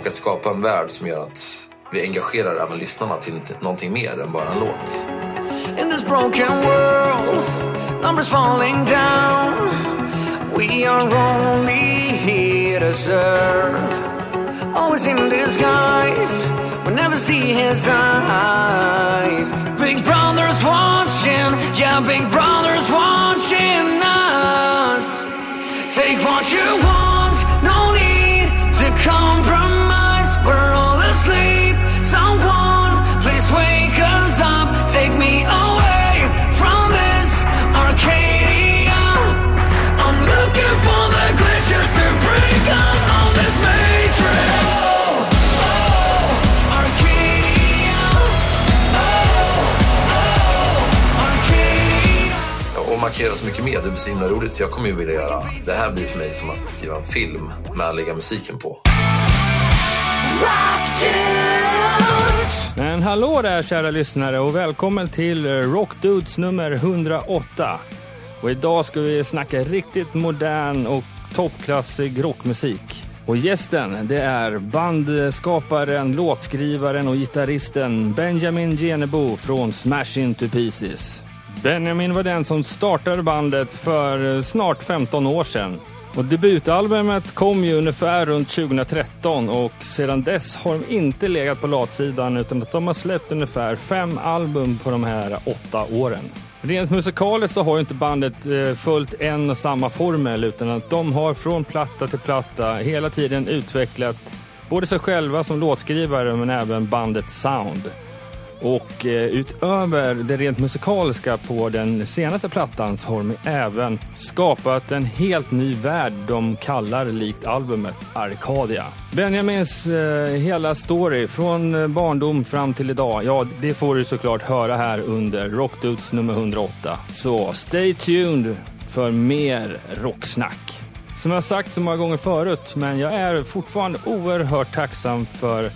och att skapa en värld som gör att vi engagerar även lyssnarna till någonting mer än bara en låt. In this broken world, numbers falling down. We are only here to serve. Always in disguise, we never see his eyes. Big brother's watching, yeah big brother's watching us. Take what you want, no need to compromise. Arcadia Och så mycket mer, det blir så himla roligt så jag kommer ju vilja göra Det här blir för mig som att skriva en film med att lägga musiken på Men hallå där kära lyssnare och välkommen till eh, Rockdudes nummer 108. Och idag ska vi snacka riktigt modern och toppklassig rockmusik. Och gästen det är bandskaparen, låtskrivaren och gitarristen Benjamin Genebo från Smash Into Pieces. Benjamin var den som startade bandet för eh, snart 15 år sedan och debutalbumet kom ju ungefär runt 2013 och sedan dess har de inte legat på latsidan utan att de har släppt ungefär fem album på de här åtta åren. Rent musikaliskt så har ju inte bandet eh, följt en och samma formel utan att de har från platta till platta hela tiden utvecklat både sig själva som låtskrivare men även bandets sound. Och eh, utöver det rent musikaliska på den senaste plattan så har de även skapat en helt ny värld de kallar likt albumet Arcadia. Benjamins eh, hela story från eh, barndom fram till idag, ja det får du såklart höra här under Rockdudes nummer 108. Så stay tuned för mer rocksnack. Som jag sagt så många gånger förut, men jag är fortfarande oerhört tacksam för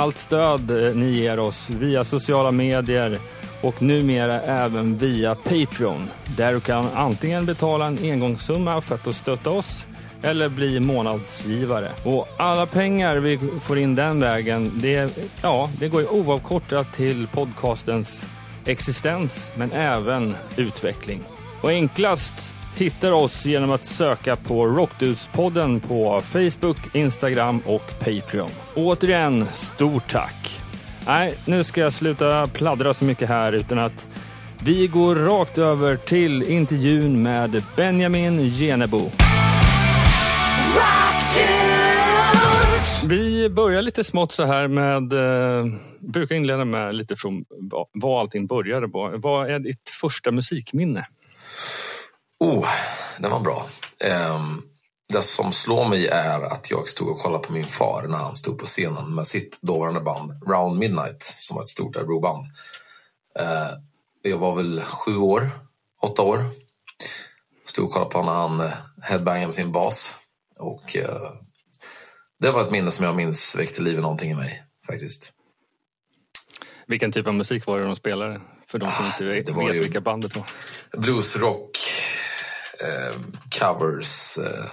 allt stöd eh, ni ger oss via sociala medier och numera även via Patreon där du kan antingen betala en engångssumma för att stötta oss eller bli månadsgivare. Och alla pengar vi får in den vägen, det, ja, det går ju oavkortat till podcastens existens men även utveckling. Och enklast hittar oss genom att söka på Rockdudespodden på Facebook, Instagram och Patreon. Återigen, stort tack! Nej, nu ska jag sluta pladdra så mycket här utan att vi går rakt över till intervjun med Benjamin Genebo. Vi börjar lite smått så här med, eh, brukar inleda med lite från vad, allting började på. Vad är ditt första musikminne? Oh, den var bra. Um, det som slår mig är att jag stod och kollade på min far när han stod på scenen med sitt dåvarande band Round Midnight som var ett stort Örebroband. Uh, jag var väl sju år, åtta år. Stod och kollade på när han uh, headbangade med sin bas. Och uh, det var ett minne som jag minns väckte liv i någonting i mig faktiskt. Vilken typ av musik var det de spelade? För de som ah, inte vet, vet vilka bandet var. Bluesrock, eh, covers. Eh,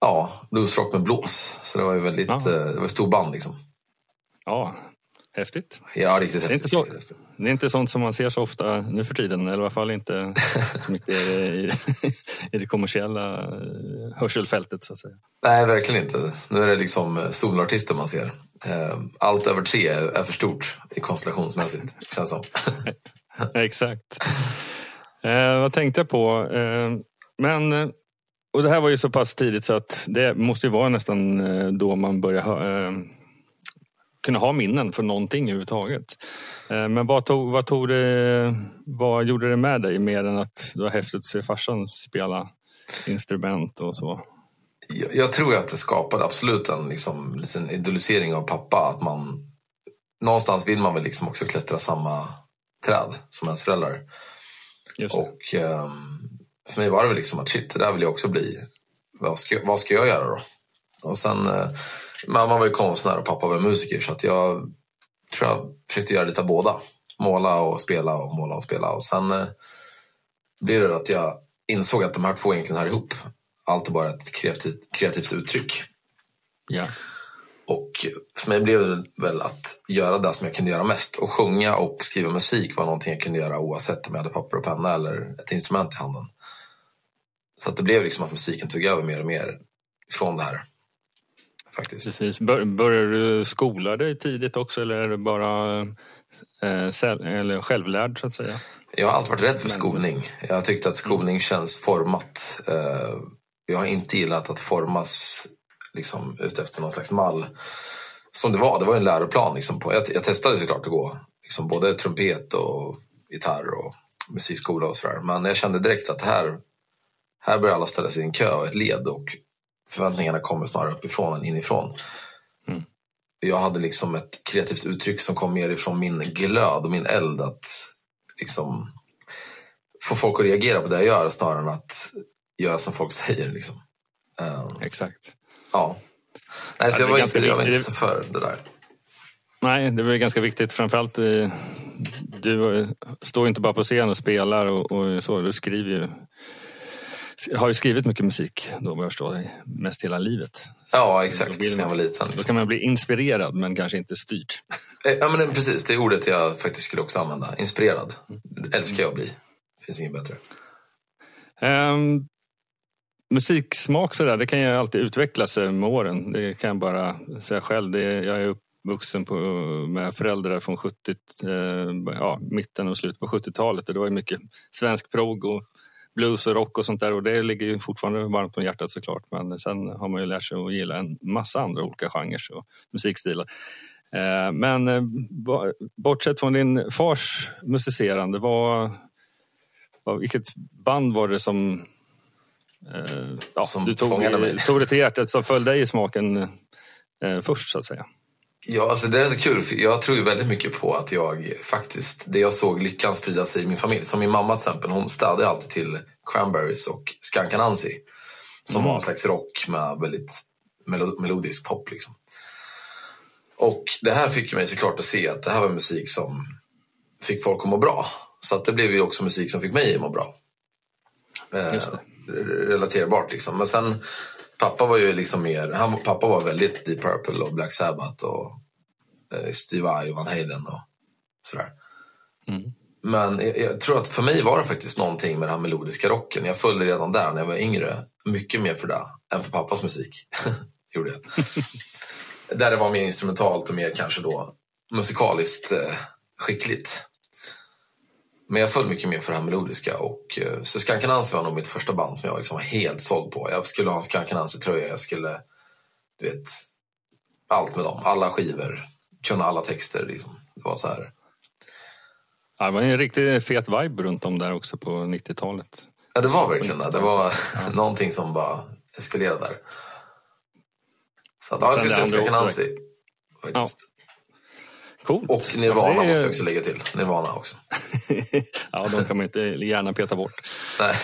ja, bluesrock med blås. Så det var ju väldigt, eh, det var ett stort band liksom. Ja, häftigt. Ja, riktigt. Det är, inte så, det är inte sånt som man ser så ofta nu för tiden. Eller i alla fall inte så mycket i, i det kommersiella eh, hörselfältet så att säga. Nej, verkligen inte. Nu är det liksom eh, soloartister man ser. Eh, allt över tre är för stort i konstellationsmässigt, känns som. Exakt. Eh, vad tänkte jag på? Eh, men, och det här var ju så pass tidigt så att det måste ju vara nästan eh, då man börjar eh, kunna ha minnen för någonting överhuvudtaget. Eh, men vad, tog, vad, tog det, vad gjorde det med dig mer än att det var häftigt att se farsan spela instrument och så? Jag, jag tror att det skapade absolut en liksom, liten idolisering av pappa. Att man, någonstans vill man väl liksom också klättra samma träd som ens föräldrar. Och um, för mig var det väl liksom att shit, det där vill jag också bli. Vad ska, vad ska jag göra då? Och sen, uh, mamma var ju konstnär och pappa var musiker så att jag tror jag försökte göra lite av båda. Måla och spela och måla och spela. Och sen uh, blev det att jag insåg att de här två egentligen hör ihop. Allt är bara ett kreativt, kreativt uttryck. Ja. Och för mig blev det väl att göra det som jag kunde göra mest. Och sjunga och skriva musik var någonting jag kunde göra oavsett om jag hade papper och penna eller ett instrument i handen. Så att det blev liksom att musiken tog över mer och mer från det här. Faktiskt. Precis. Bör, började du skola dig tidigt också eller är det bara eh, eller självlärd så att säga? Jag har alltid varit rädd för skolning. Jag har tyckt att skolning känns format. Eh, jag har inte gillat att formas liksom, ut efter någon slags mall. Som det var, det var en läroplan. Liksom, på. Jag, jag testade såklart att gå liksom, både trumpet och gitarr och musikskola och sådär. Men jag kände direkt att här, här börjar alla ställa sig i en kö och ett led och förväntningarna kommer snarare uppifrån än inifrån. Mm. Jag hade liksom ett kreativt uttryck som kom mer ifrån min glöd och min eld. Att liksom få folk att reagera på det jag gör snarare än att göra som folk säger. Liksom. Um, Exakt. Ja. Nej, så ja, jag, var inte, jag var inte så för det där. Nej, det är ganska viktigt. Framförallt, eh, du står inte bara på scen och spelar och, och så. Du skriver ju har ju skrivit mycket musik då vad jag förstår, mest hela livet. Ja, exakt. Sen jag var liten. Liksom. Då kan man bli inspirerad men kanske inte styrd. Eh, ja, men precis. Det är ordet jag faktiskt skulle också använda. Inspirerad. Det älskar jag att bli. Det finns inget bättre. Um, musiksmak sådär, det kan ju alltid utvecklas med åren. Det kan jag bara säga själv. Det jag är uppvuxen på, med föräldrar från 70, eh, ja, mitten och slutet på 70-talet. Det var mycket svensk prog och blues och rock och sånt där och det ligger ju fortfarande varmt om hjärtat såklart. Men sen har man ju lärt sig att gilla en massa andra olika genrer och musikstilar. Eh, men eh, bortsett från din fars musicerande, vad, vilket band var det som, ja, som du tog, tog det till hjärtat som föll dig i smaken först så att säga? Ja, alltså det är så kul. För jag tror ju väldigt mycket på att jag faktiskt, det jag såg lyckan sprida sig i min familj. Som min mamma till exempel, hon städade alltid till Cranberries och Skank Anansi. Som mm. var en slags rock med väldigt melodisk pop liksom. Och det här fick mig såklart att se att det här var musik som fick folk att må bra. Så att det blev ju också musik som fick mig att må bra. Eh, relaterbart liksom. Men sen pappa var ju liksom mer, han, pappa var väldigt Deep Purple och Black Sabbath och eh, Steve Vai och Van Halen och sådär. Mm. Men jag, jag, tror att för mig var det faktiskt någonting med den här melodiska rocken. Jag följde redan där när jag var yngre mycket mer för det än för pappas musik. Gjorde jag. där det var mer instrumentalt och mer kanske då musikaliskt eh, skickligt. Men jag föll mycket mer för det här melodiska. Och, eh, så Skankanansi var nog mitt första band som jag liksom var helt såld på. Jag skulle ha en Skankanansi-tröja. Jag skulle, du vet, allt med dem. Alla skivor. Kunna alla texter. Liksom. Det var så här. Ja, det var en riktigt fet vibe runt om där också på 90-talet. Ja, det var verkligen det. Det var ja. någonting som bara eskalerade där. Så att, ja, jag skulle säga Skankanansi. Ja. Coolt. Och Nirvana är... måste jag också lägga till. Nirvana också. ja, de kan man inte gärna peta bort. Nej.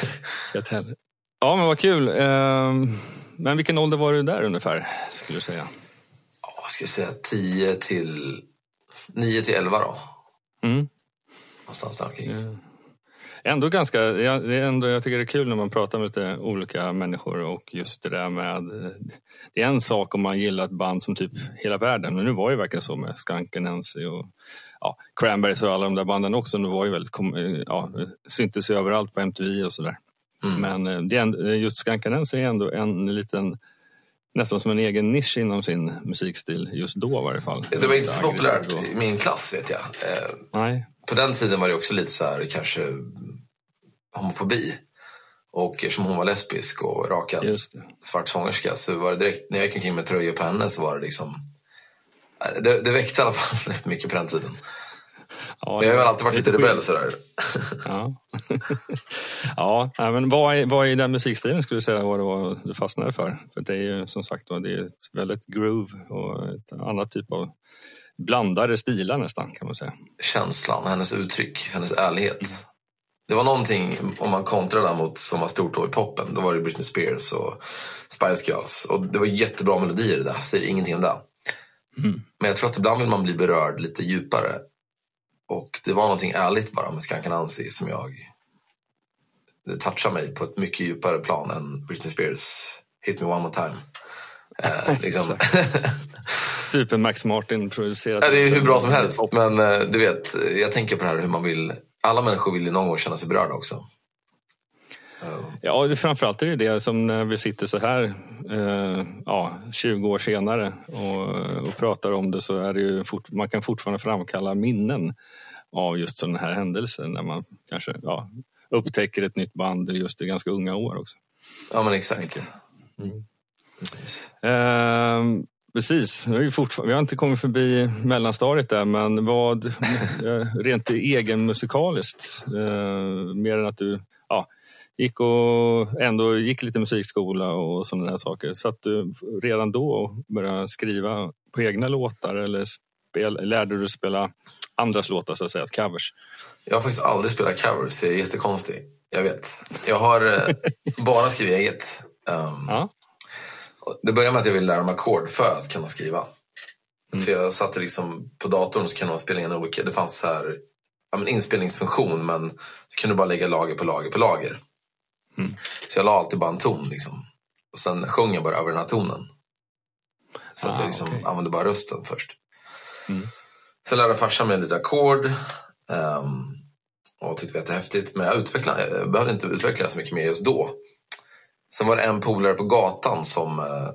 Ja, men vad kul. Ehm, men vilken ålder var du där ungefär, skulle du säga? Ja, jag skulle säga 10 till 9 till 11 då. Mm. Någonstans där omkring. Ja ändå ganska, jag, det är ändå, jag tycker det är kul när man pratar med lite olika människor och just det där med Det är en sak om man gillar ett band som typ hela världen, men nu var det verkligen så med Skanken Nancy och ja, Cranberries och alla de där banden också. Det var ju väldigt, ja, syntes ju överallt på MTV och sådär. Mm. Men eh, det är, just Skanken Nancy är ändå en liten nästan som en egen nisch inom sin musikstil just då i varje fall. Det var inte så populärt i min klass vet jag. Eh, Nej. På den tiden var det också lite så här kanske homofobi. Och eftersom hon var lesbisk och rakad svart sångerska så var det direkt, när jag gick omkring med tröjor på henne så var det liksom det, det väckte i alla fall rätt mycket på den tiden. Ja, jag har alltid varit lite rebell sådär. Ja, ja men vad är, vad är den musikstilen skulle du säga vad det var du fastnade för? För det är ju som sagt det är ett väldigt groove och ett annat typ av blandade stilar nästan kan man säga. Känslan, hennes uttryck, hennes ärlighet. Mm. Det var någonting, om man kontrar där mot som var stort då i poppen, då var det Britney Spears och Spice Girls. Och det var jättebra melodier det, säger ingenting om det. Mm. Men jag tror att ibland vill man bli berörd lite djupare. Och det var någonting ärligt bara med Skank Anansi som jag... Det touchade mig på ett mycket djupare plan än Britney Spears Hit Me One More Time. Eh, liksom. Super Max Martin producerat. Ja, det är hur bra som helst. Men eh, du vet, jag tänker på det här hur man vill. Alla människor vill ju någon gång känna sig berörda också. Ja, det, framförallt är det det som när vi sitter så här eh, ja, 20 år senare och, och pratar om det så är det ju fort, man kan fortfarande framkalla minnen av just sådana här händelser när man kanske ja, upptäcker ett nytt band just i ganska unga år också. Ja men exakt. Mm. Precis. Eh, precis. Vi, har inte kommit förbi mellanstadiet där men vad rent egenmusikaliskt, eh, mer än att du ja, gick och ändå gick lite musikskola och sådana där saker. Så att du redan då började skriva på egna låtar eller spel, lärde du dig spela andras låtar så att säga, covers? Jag har faktiskt aldrig spelat covers, det är jättekonstigt. Jag vet. Jag har eh, bara skrivit eget. Um, ja. Det började med att jag ville lära mig ackord för att kunna skriva. Mm. För jag satte liksom på datorn så kunde man spela in olika, det fanns så här ja, men inspelningsfunktion men så kunde du bara lägga lager på lager på lager. Mm. Så jag la alltid bara en ton liksom. Och sen sjöng jag bara över den här tonen. Så ah, att jag liksom okay. använde bara rösten först. Mm. Sen lärde farsan mig lite ackord. Um, och tyckte det var häftigt. Men jag, utvecklade, jag behövde inte utveckla så mycket mer just då. Sen var det en polare på gatan som, eh,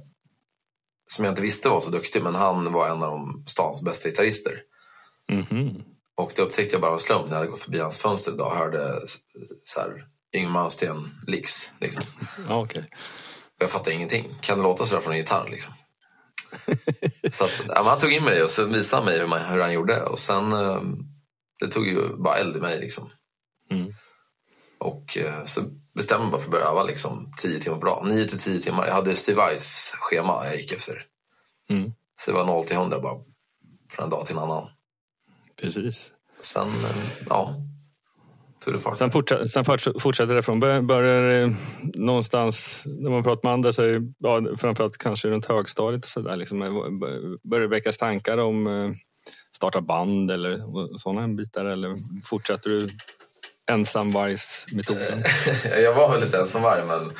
som jag inte visste var så duktig. Men han var en av de stans bästa gitarrister. Mm -hmm. Och det upptäckte jag bara av slump när jag hade gått förbi hans fönster idag och hörde så här, Ingemar Ahlsten Lix. Liksom. Ja, okay. Jag fattade ingenting. Kan det låta sådär från en gitarr? Liksom? så att, ja, han tog in mig och så visade mig hur, man, hur han gjorde. Och sen, eh, det tog ju bara eld i mig. Liksom. Mm. Och eh, så bestämde mig bara för att börja öva liksom, tio timmar bra. Nio till tio timmar. Jag hade Steve Weiss schema jag gick efter. Mm. Så det var 0 till 100 bara från en dag till en annan. Precis. Sen, eh, ja. Sen, fortsätter, sen fortsätter det från börjar någonstans, när man pratar med andra, så är ja, framförallt kanske runt högstadiet och sådär, liksom, börjar det väckas tankar om eh, starta band eller sådana bitar? Eller fortsätter du ensamvargsmetoden? jag var väl lite ensamvarg men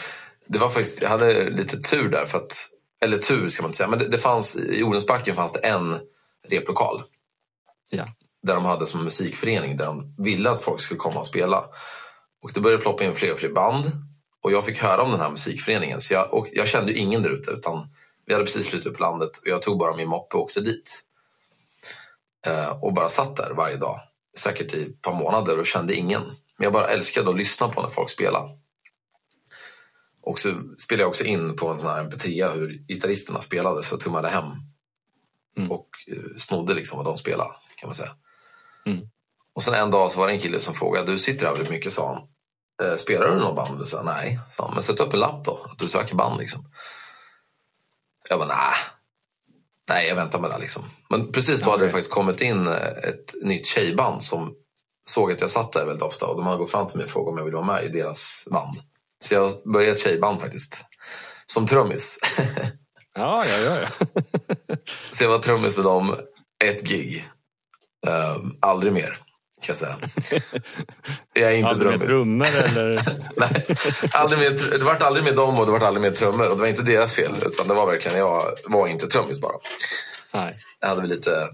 det var faktiskt, jag hade lite tur där. För att, eller tur ska man inte säga, men det, det fanns, i Odensbacken fanns det en replokal. Ja där de hade som musikförening där de ville att folk skulle komma och spela. Och det började ploppa in fler och fler band och jag fick höra om den här musikföreningen. Så jag, och jag kände ju ingen där ute utan vi hade precis flyttat upp landet och jag tog bara min moppe och åkte dit. Eh, och bara satt där varje dag, säkert i ett par månader och kände ingen. Men jag bara älskade att lyssna på när folk spelade. Och så spelade jag också in på en sån här mp3 hur gitarristerna spelade så jag tummade hem. Mm. Och eh, snodde liksom vad de spelade kan man säga. Mm. Och sen en dag så var det en kille som frågade, du sitter här väldigt mycket sa han. Eh, spelar du något band? Och nej, sa han, men sätt upp en lapp då, att du söker band liksom. Jag bara, nej. Nej, jag väntar med det liksom. Men precis då hade det faktiskt kommit in eh, ett nytt tjejband som såg att jag satt där väldigt ofta och de hade gått fram till mig och frågat om jag ville vara med i deras band. Så jag började ett tjejband faktiskt. Som trummis. Ja, ja, ja. ja. så jag var trummis med dem ett gig. Uh, aldrig mer, kan jag säga. Jag är inte aldrig mer trummor eller? Nej, aldrig mer, det vart aldrig mer dem och det vart aldrig mer trummor. Och det var inte deras fel, utan det var verkligen, jag var inte trummis bara. Nej. Jag, hade väl lite,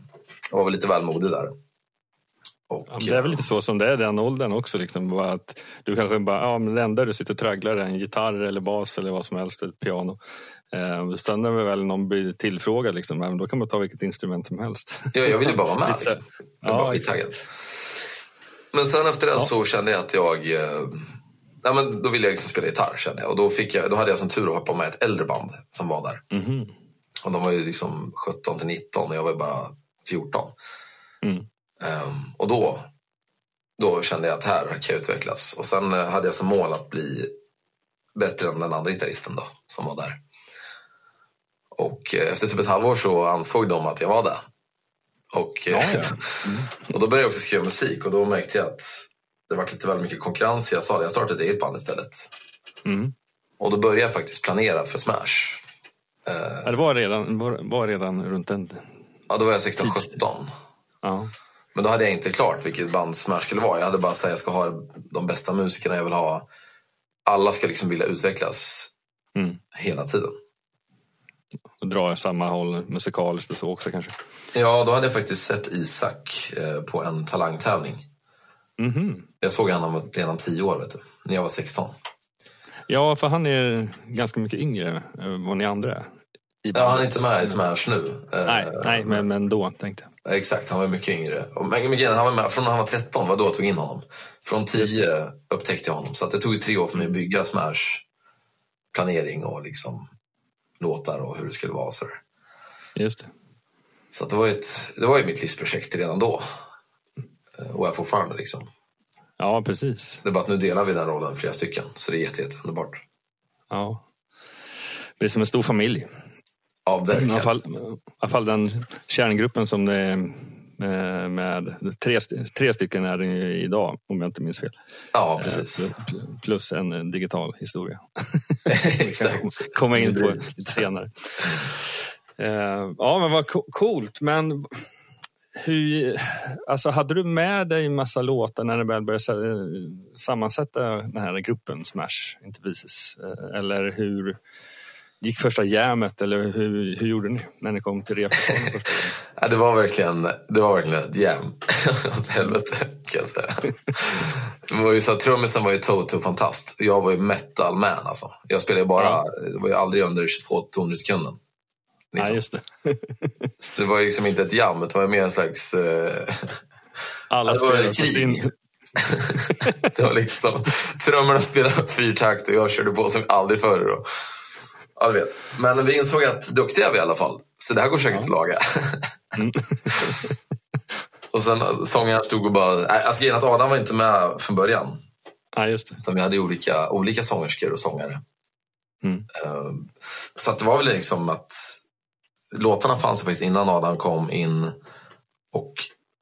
jag var väl lite väl där. Och, ja, det är väl lite så som det är den åldern också. Liksom, att du kanske bara, ja, men det enda du sitter och tragglar är en gitarr eller bas eller vad som helst, ett piano. Eh, sen när väl någon blir tillfrågad, liksom, då kan man ta vilket instrument som helst. Ja, jag ville bara vara med. Liksom. Jag ja, taggad. Men sen efter det ja. så kände jag att jag... Eh, nej, men då ville jag liksom spela gitarr kände jag. Och då, fick jag, då hade jag som tur att hoppa med ett äldre band som var där. Mm. Och de var ju liksom 17 till 19 och jag var bara 14. Mm. Um, och då, då kände jag att här kan jag utvecklas. Och sen uh, hade jag som mål att bli bättre än den andra gitarristen då, som var där. Och uh, efter typ ett halvår så ansåg de att jag var det. Och, ja, ja. Mm. och då började jag också skriva musik och då märkte jag att det var lite väl mycket konkurrens. Jag sa det, jag startade ett eget band istället. Mm. Och då började jag faktiskt planera för Smash. Ja, det var redan, var, var redan runt den Ja, då var jag 16-17. Ja. Men då hade jag inte klart vilket band Smash skulle vara. Jag hade bara sagt att jag ska ha de bästa musikerna jag vill ha. Alla ska liksom vilja utvecklas mm. hela tiden. Och dra samma håll musikaliskt och så också kanske. Ja, då hade jag faktiskt sett Isak eh, på en talangtävling. Mhm. Jag såg honom redan tio år, vet du, när jag var 16. Ja, för han är ganska mycket yngre än vad ni andra är. Ja, han är inte med i Smash nu. Eh, Nej, nej men, men då tänkte jag. Exakt, han var mycket yngre. Men, men han var med från när han var 13, var då jag tog in honom. Från 10 upptäckte jag honom. Så att det tog tre år för mig att bygga Smash planering och liksom låtar och hur det skulle vara. Så. Just det. så det, var ett, det var ju mitt livsprojekt redan då. Eh, Och är fortfarande liksom. Ja, precis. Det är bara att nu delar vi den rollen flera stycken. Så det är jätte, jätte underbart. Ja. Det är som en stor familj. Ja, I verkligen. alla, fall, I alla fall den kärngruppen som det är med, med tre, tre stycken är det ju idag, om jag inte minns fel. Ja, precis. Eh, pl- Plus en eh, digital historia. Som vi Exakt. komma in på lite senare. Eh, Ja, men vad co- coolt. Men hur, alltså hade du med dig massa låtar när du väl började sa- sammansätta den här gruppen Smash Into Pieces? Eh, Eller hur gick första jammet eller hur, hur gjorde ni när ni kom till replokalen? Ja, det, var verkligen, det var verkligen ett jam. Åt helvete, kan jag säga. Det var ju så trummisen var ju Toto fantast. Jag var ju metal man alltså. Jag spelade bara, Ja. var ju aldrig under 22 toner i sekunden. Nej, Liksom. just det. Så det var ju liksom inte ett jam, det var mer en slags... Eh, Alla var spelar på krig. sin... det var liksom, trummorna spelade fyrtakt och jag körde på som aldrig förr. Och, ja, du vet. Men vi insåg att duktiga är vi i alla fall. Så det här går säkert att laga. Mm. och sen alltså, sångaren stod och bara... Alltså grejen att Adam var inte med från början. Ja, just det. Utan vi hade olika, olika sångerskor och sångare. Mm. Ehm, Så att det var väl liksom att låtarna fanns faktiskt innan Adam kom in. Och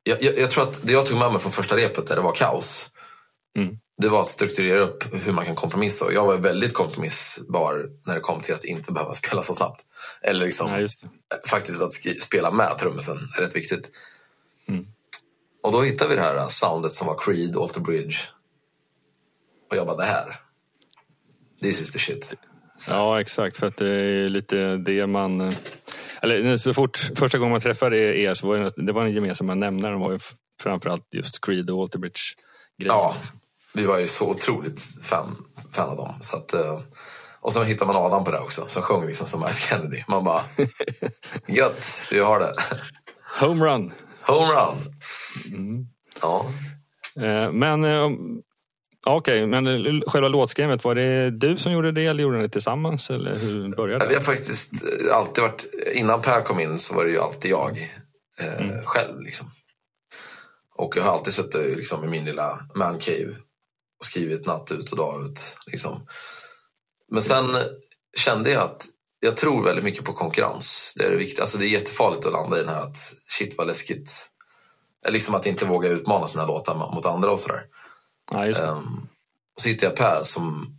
jag, jag, jag tror att det jag tog med mig från första repet där det var kaos. Mm. Det var att strukturera upp hur man kan kompromissa. Och jag var väldigt kompromissbar när det kom till att inte behöva spela så snabbt. Eller liksom, Ja, faktiskt att spela med trummisen är rätt viktigt. Mm. Och då hittade vi det här soundet som var Creed, Alter Bridge. Och jag bara, det här. This is the shit. Ja, exakt. För att det är lite det man... eh, Eller så fort första gången man träffade er så var det, det var en gemensamma nämnare. var ju framförallt just Creed och Alterbridge grejer. Ja, vi var ju så otroligt fan, fan av dem. Så att, eh, och så hittar man Adam på det också, som sjöng liksom som Miles Kennedy. Man bara, gött, vi har det. Homerun! Homerun! Mm. Ja. Eh, Men eh, okej, men eh, själva låtskrivandet, var det du som gjorde det eller gjorde ni det tillsammans? Eller hur började Vi det? har faktiskt alltid varit, innan Per kom in så var det ju alltid jag eh, själv. Liksom. Och jag har alltid suttit liksom, i min lilla mancave skrivit natt ut och dag ut. Liksom. Men sen kände jag att jag tror väldigt mycket på konkurrens. Det är det viktiga. Alltså, det är jättefarligt att landa i den här att shit vad läskigt. Liksom att inte våga utmana sina låtar mot andra och sådär. Ja, just. Um, och så hittade jag Per som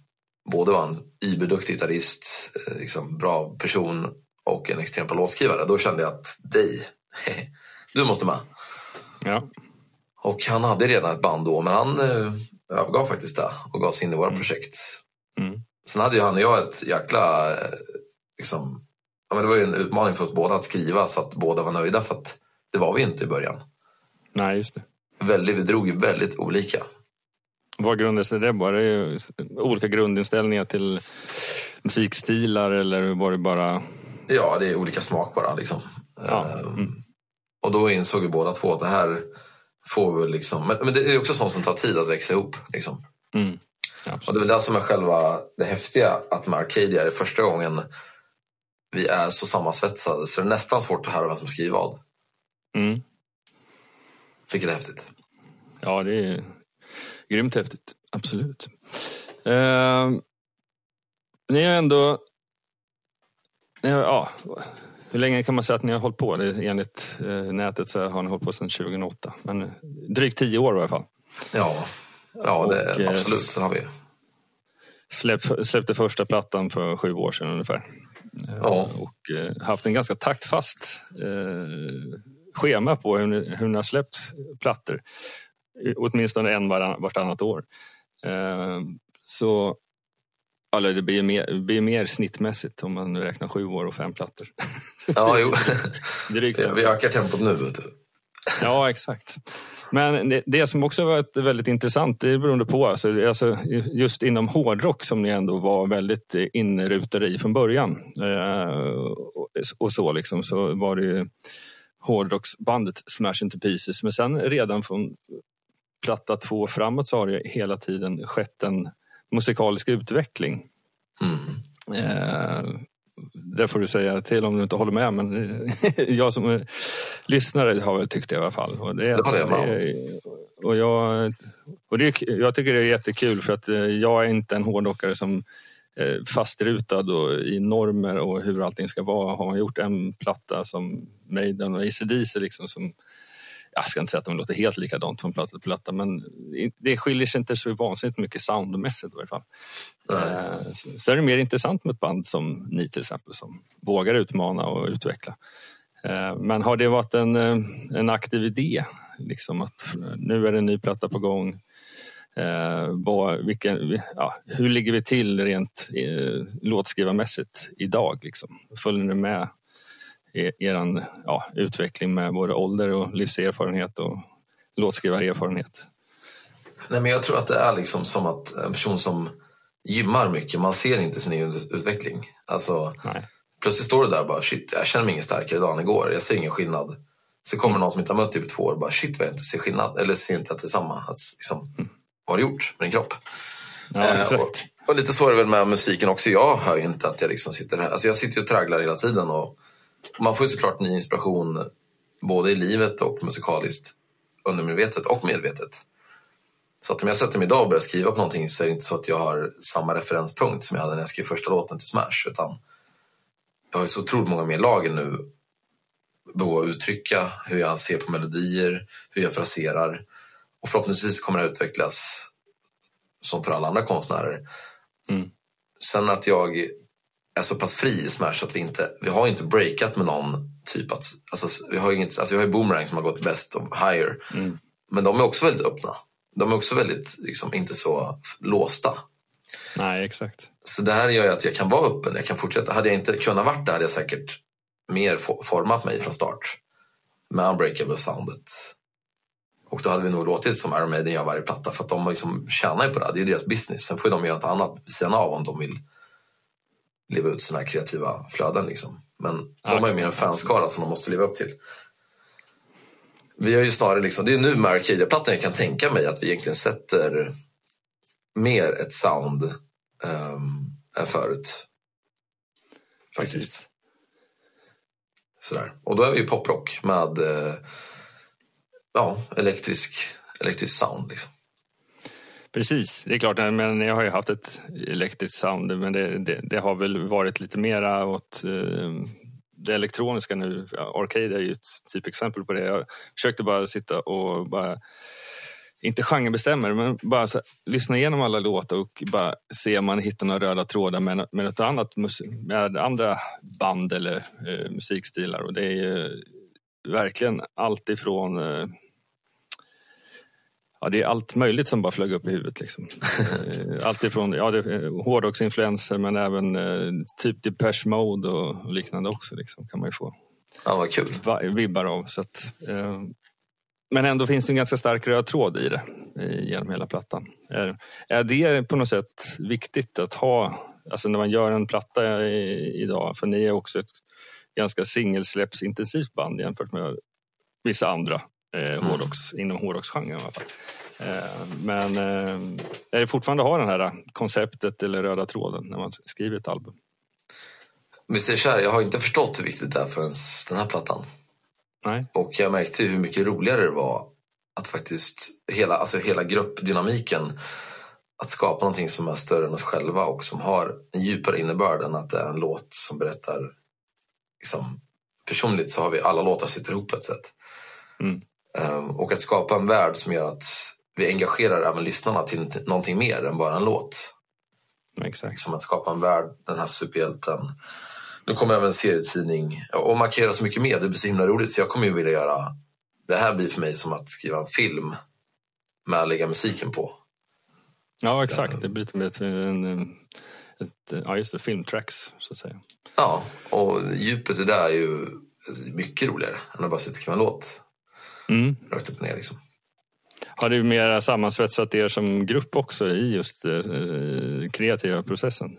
både var en iberduktig gitarrist, eh, liksom bra person och en extremt bra låtskrivare. Då kände jag att dig, du måste med. Ja. Och han hade redan ett band då, men han eh, övergav faktiskt det och gav sig in i våra projekt. Mm. Sen hade ju han och jag ett jäkla... eh, Liksom, ja, men det var ju en utmaning för oss båda att skriva så att båda var nöjda för att det var vi inte i början. Nej, just det. Väldigt, vi drog ju väldigt olika. Vad grundade sig det på? Det olika grundinställningar till musikstilar eller var det bara... Ja, det är olika smak bara. Liksom. Ja, Ehm, mm. Och då insåg vi båda två att det här får vi liksom... Men, men det är också sånt som tar tid att växa ihop. Liksom. Mm. Och det är väl det som är själva det häftiga att med Arcadia är det första gången vi är så sammansvetsade så det är nästan svårt att höra vem som skriver vad. Mm. Vilket är häftigt. Ja, det är grymt häftigt. Absolut. Eh, ni har ändå... Ni har, ja, hur länge kan man säga att ni har hållit på? Det, enligt eh, nätet så har ni hållit på sedan 2008. Men drygt tio år i alla fall. Ja, ja det, Och, eh, absolut. Så har vi. Släpp, släppte första plattan för sju år sedan ungefär. Eh, Ja. Och eh, haft en ganska taktfast eh, schema på hur ni, hur ni har släppt plattor. Åtminstone en varann, vartannat år. Eh, så Eller det blir mer, det blir mer snittmässigt om man räknar sju år och fem plattor. Ja, jo. vi ökar tempot nu. Vet du. Ja, exakt. Men det, det som också varit väldigt intressant, det beroende på, alltså, alltså, just inom hårdrock som ni ändå var väldigt inrutade i från början. Eh, och, och, så liksom, så var det ju hårdrocksbandet Smash Into Pieces. Men sen redan från platta två framåt så har det hela tiden skett en musikalisk utveckling. Mm. Eh, det får du säga till om du inte håller med men jag som lyssnare har väl tyckt det i alla fall. Och det, det jag med och jag, och det, jag tycker det är jättekul för att eh, jag är inte en hårdrockare som eh, fastrutad och i normer och hur allting ska vara. Har man gjort en platta som Maiden och ACDC liksom som jag ska inte säga att de låter helt likadant från platta till platta men det skiljer sig inte så vansinnigt mycket soundmässigt i varje fall. Eh, så är det mer intressant med ett band som ni till exempel som vågar utmana och utveckla. Eh, men har det varit en, eh, en aktiv idé? Liksom att nu är det en ny platta på gång. vad, vilken, ja, hur ligger vi till rent eh, låtskrivarmässigt idag? Liksom? Följer ni med er ja, utveckling med både ålder och livserfarenhet och låtskrivarerfarenhet? Nej, men jag tror att det är liksom som att en person som gymmar mycket, man ser inte sin egen utveckling. Alltså, Nej. Plötsligt står du där och bara shit, jag känner mig ingen starkare idag än igår. Jag ser ingen skillnad. Så kommer någon som inte har mött dig på två år och bara shit vad jag inte ser skillnad. Eller ser inte att det är samma. Alltså, liksom, mm. Vad har du gjort med din kropp? Ja, eh, och, och, lite så är det väl med musiken också. Jag hör ju inte att jag liksom sitter här. Alltså jag sitter och tragglar hela tiden. Och man får såklart ny inspiration både i livet och musikaliskt. Undermedvetet och medvetet. Så att om jag sätter mig idag och börjar skriva på någonting så är det inte så att jag har samma referenspunkt som jag hade när jag skrev första låten till Smash. Utan jag har ju så otroligt många mer lager nu. Behov att uttrycka hur jag ser på melodier, hur jag fraserar. Och förhoppningsvis kommer det att utvecklas som för alla andra konstnärer. Mm. Sen att jag är så pass fri i Smash att vi inte, vi har inte breakat med någon typ att, alltså vi har ju inget, alltså vi har ju Boomerang som har gått bäst och higher. Mm. Men de är också väldigt öppna. De är också väldigt, liksom, inte så låsta. Nej, exakt. Så det här gör ju att jag kan vara öppen, jag kan fortsätta. Hade jag inte kunnat vara det hade jag säkert mer format mig från start med Unbreakable soundet. Och då hade vi nog låtit som Iron Maiden gör varje platta för att de liksom tjänar ju på det. Det är deras business. Sen får de göra något annat vid sidan av om de vill leva ut sina kreativa flöden. Liksom. Men de har ju mer en fanskara som de måste leva upp till. Vi har ju snarare liksom, det är nu med Arcadia-plattan jag kan tänka mig att vi egentligen sätter mer ett sound um, än förut. Faktiskt. Precis. Sådär. Och då är vi ju poprock med uh, ja, elektrisk, elektrisk sound. Liksom. Precis, det är klart. Men jag har ju haft ett elektriskt sound men det, det, det har väl varit lite mera åt eh, det elektroniska nu. Arcade är ju ett typexempel på det. Jag försökte bara sitta och bara inte genrebestämmer, men bara så, lyssna igenom alla låtar och bara se om man hittar några röda trådar med, med något annat med andra band eller eh, musikstilar. Och det är ju verkligen allt ifrån eh, Ja, det är allt möjligt som bara flög upp i huvudet. Liksom. Eh, allt ifrån ja, hårdrocksinfluenser men även eh, typ Depeche Mode och liknande också. Liksom, kan man ju få ja, vad kul. vibbar av. Så att, eh, men ändå finns det en ganska stark röd tråd i det genom hela plattan. Är, är det på något sätt viktigt att ha, alltså när man gör en platta i, idag, för ni är också ett ganska singelsläppsintensivt band jämfört med vissa andra eh, mm. hårdrocks, mm. inom hårdrocksgenren i alla fall. Eh, men eh, är det fortfarande har det här konceptet eller röda tråden när man skriver ett album? Vi säger så här, jag har inte förstått hur viktigt det är förrän den här plattan. Nej. Och jag märkte hur mycket roligare det var att faktiskt hela, alltså hela gruppdynamiken att skapa någonting som är större än oss själva och som har en djupare innebörd än att det är en låt som berättar liksom, personligt så har vi alla låtar sitter ihop på ett sätt. Mm. Um, och att skapa en värld som gör att vi engagerar även lyssnarna till någonting mer än bara en låt. Exakt. Som att skapa en värld, den här superhjälten. Nu kommer även en serietidning och markera så mycket mer. Det blir så himla roligt. Så jag kommer ju vilja göra... Det här blir för mig som att skriva en film med att lägga musiken på. Ja, exakt. Det blir lite mer en, ett, ja just det, filmtracks så att säga. Ja, och djupet i det är ju mycket roligare än att bara sitta och skriva en låt. Mm. Rakt upp och ner liksom. Har du mer sammansvetsat er som grupp också i just eh, kreativa processen?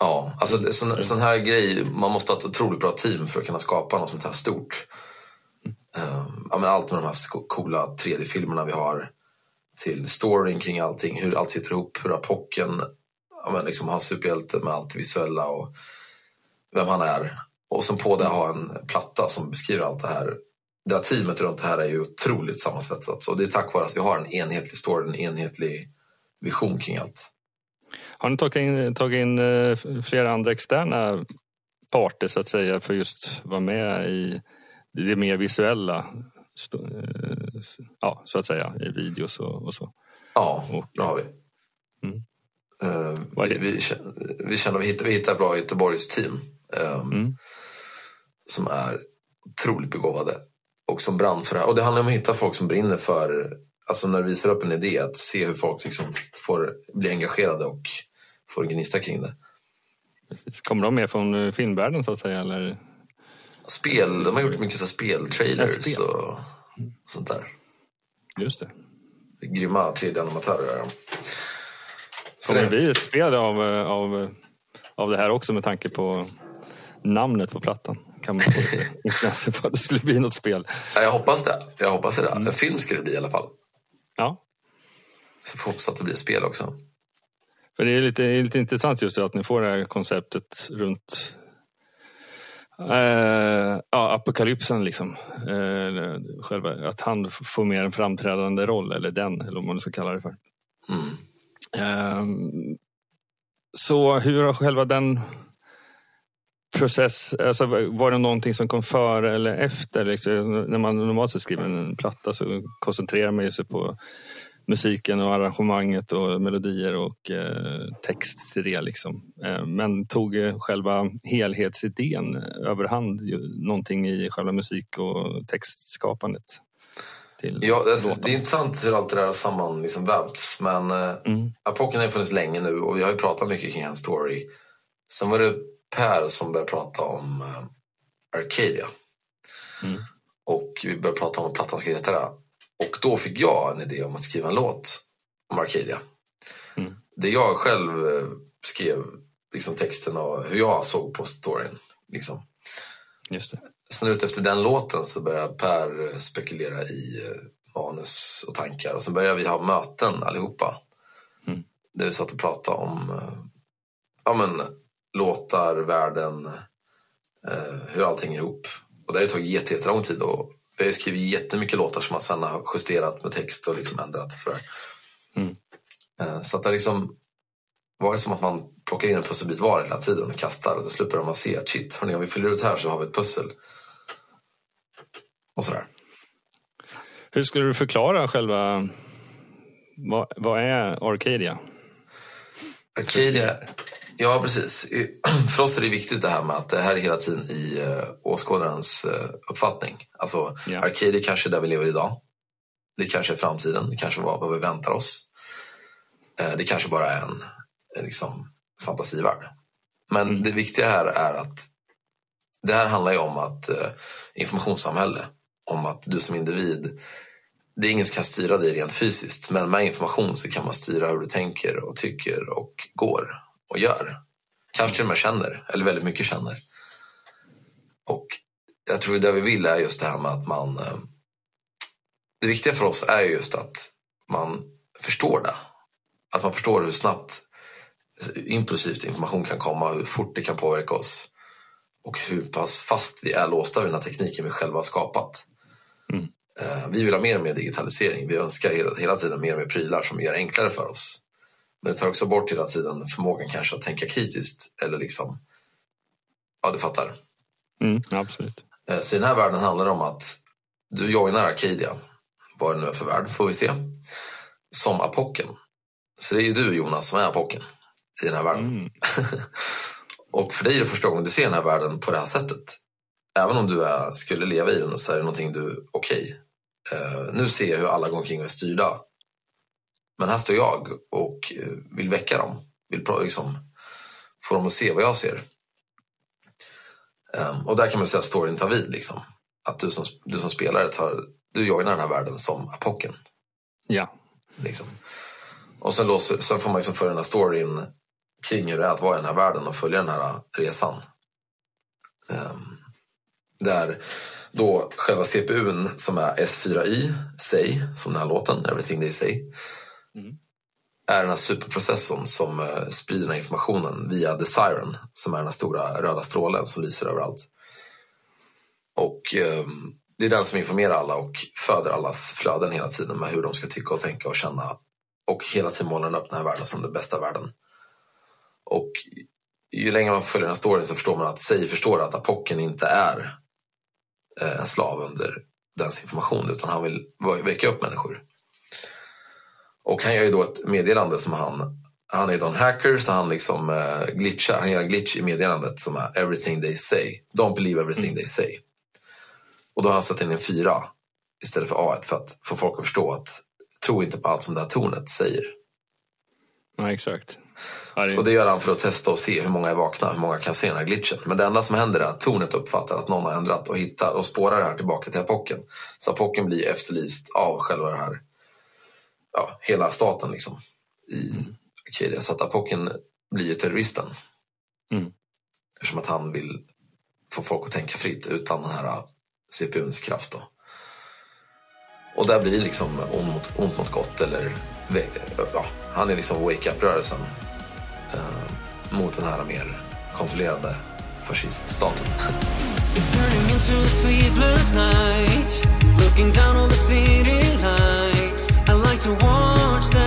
Ja, alltså sån, sån här grej, man måste ha ett otroligt bra team för att kunna skapa något sånt här stort. Um, ja, men allt med de här coola 3D-filmerna vi har till storyn kring allting, hur allt sitter ihop, hur Apocken ja, men liksom har superhjälte med allt det visuella och vem han är. Och sen på det ha en platta som beskriver allt det här. Det här teamet runt det här är ju otroligt sammansvetsat. Och det är tack vare att vi har en enhetlig story, en enhetlig vision kring allt. Har ni tagit in, tagit in eh, flera andra externa parter så att säga för just vara med i det mer visuella eh, ja, så att säga i videos och, och så? Ja, Och- det har vi. Mm. Eh, vi, vi, känner, vi känner vi hittar, vi hittar bra Göteborgs team eh, Mm. som är otroligt begåvade och som brann för det här. Och det handlar om att hitta folk som brinner för, alltså när du visar upp en idé, att se hur folk liksom får bli engagerade och får gnista kring det. Precis. Kommer de med från eh, filmvärlden så att säga? Eller? Spel, de har gjort mycket så speltrailers Ja, spel. och sånt där. Just det. Grymma 3D-animatörer är de. Kommer det bli ett spel av, eh, av, av det här också med tanke på namnet på plattan? Kan man få lite intresse på att det skulle bli något spel? Ja, jag hoppas det. Jag hoppas det. En film ska det bli i alla fall. Ja, Så får hoppas att det blir spel också. för det är lite, det är lite intressant just att ni får det här konceptet runt eh, ja, apokalypsen. Liksom. Eh, själva, att han får mer en framträdande roll, eller den, eller vad man ska kalla det för. Mm. Ehm, Så hur har själva den process, alltså var det någonting som kom före eller efter? Liksom, när man normalt sett skriver en platta så koncentrerar man sig på musiken och arrangemanget och melodier och eh, text till det. Liksom. Eh, men tog eh, själva helhetsidén överhand någonting i själva musik och textskapandet? Till Ja, det, är, det är intressant hur allt det där har samman liksom vävts. Men eh, Mm. Apoken har funnits länge nu och vi har pratat mycket kring hans story. Sen var det Per som började prata om eh, Arcadia. Mm. Och vi började prata om vad plattan ska heta. Och då fick jag en idé om att skriva en låt om Arcadia. Mm. Det jag själv eh, skrev liksom texten och hur jag såg på storyn. Liksom. Just det. Sen ut efter den låten så började Per eh, spekulera i manus och tankar. Och sen började vi ha möten allihopa. Mm. Där vi satt och pratade om ja, men, låtar, världen, eh, hur allting hänger ihop. Och det har tagit jätte- jättelång tid. Och vi har skrivit jättemycket låtar som man sen har justerat med text och liksom ändrat. För. Mm. Eh, så att det liksom varit som att man plockar in en pusselbit var hela tiden och kastar. Och till slut börjar man se att shit, hörni, om vi fyller ut här så har vi ett pussel. Och sådär. Hur skulle du förklara själva... Vad, vad är Arcadia? Arcadia, ja precis. För oss är det viktigt det här med att det här är hela tiden i uh, åskådarens eh, uppfattning. Alltså Ja. Arcadia kanske är där vi lever idag. Det kanske är framtiden, det kanske var vad vi väntar oss. Eh, det kanske bara är en eh, liksom, fantasivärld. Men Mm. det viktiga här är att det här handlar ju om att eh, informationssamhälle. Om att du som individ, det är ingen som kan styra dig rent fysiskt. Men med information så kan man styra hur du tänker och tycker och går och gör. Kanske till och med känner, eller väldigt mycket känner. Och jag tror det vi vill är just det här med att man... eh, Det viktiga för oss är just att man förstår det. Att man förstår hur snabbt impulsivt information kan komma, hur fort det kan påverka oss. Och hur pass fast vi är låsta vid den här tekniken vi själva har skapat. Mm. Eh, Vi vill ha mer och mer digitalisering. Vi önskar hela, hela tiden mer och mer prylar som gör det enklare för oss. Men det tar också bort hela tiden förmågan kanske att tänka kritiskt. Eller liksom, ja du fattar. Mm, absolut. Eh, Så i den här världen handlar det om att du joinar Arcadia, vad det nu är för värld, får vi se, som Apocken. Så det är ju du Jonas som är Apocken i den här världen. Mm. Och för dig är det första gången du ser den här världen på det här sättet. Även om du är, skulle leva i den så är det någonting du, okej, eh, nu ser jag hur alla går omkring och är styrda. Men här står jag och eh, vill väcka dem. Vill liksom få dem att se vad jag ser. Um, och där kan man säga att storyn tar vid. Liksom. Att du som, du som spelare tar, du joinar den här världen som apocken. Ja. Liksom. Och sen, låser, sen får man liksom följa den här storyn kring hur det är att vara i den här världen och följa den här resan. Um, där då själva CPUn som är S4i, Say, som den här låten, Everything They Say, mm. är den här superprocessorn som eh, sprider den här informationen via The Siren, som är den här stora röda strålen som lyser överallt. Och eh, det är den som informerar alla och föder allas flöden hela tiden med hur de ska tycka och tänka och känna. Och hela tiden målar den upp den här världen som den bästa världen. Och ju längre man följer den här storyn så förstår man att Sei förstår att Apocken inte är eh, en slav under dens information utan han vill väcka upp människor. Och han gör ju då ett meddelande som han, han är då en hacker så han liksom uh, glitchar, han gör en glitch i meddelandet som är everything they say. Don't believe everything mm. they say. Och då har han satt in en fyra istället för A1 för att få folk att förstå att tro inte på allt som det här tornet säger. Ja, exakt. Och det gör han för att testa och se hur många är vakna, hur många kan se den här glitchen. Men det enda som händer är att tornet uppfattar att någon har ändrat och hittar och spårar det här tillbaka till apocken. Så apocken blir efterlyst av själva det här, ja, hela staten liksom. I Acadia. Så att apocken blir ju terroristen. Mm. Eftersom att han vill få folk att tänka fritt utan den här CPUns kraft. Då. Och där blir liksom ont mot, ont mot gott eller ja, han är liksom wake-up-rörelsen eh, mot den här mer kontrollerade fasciststaten. Looking down on the city like to watch that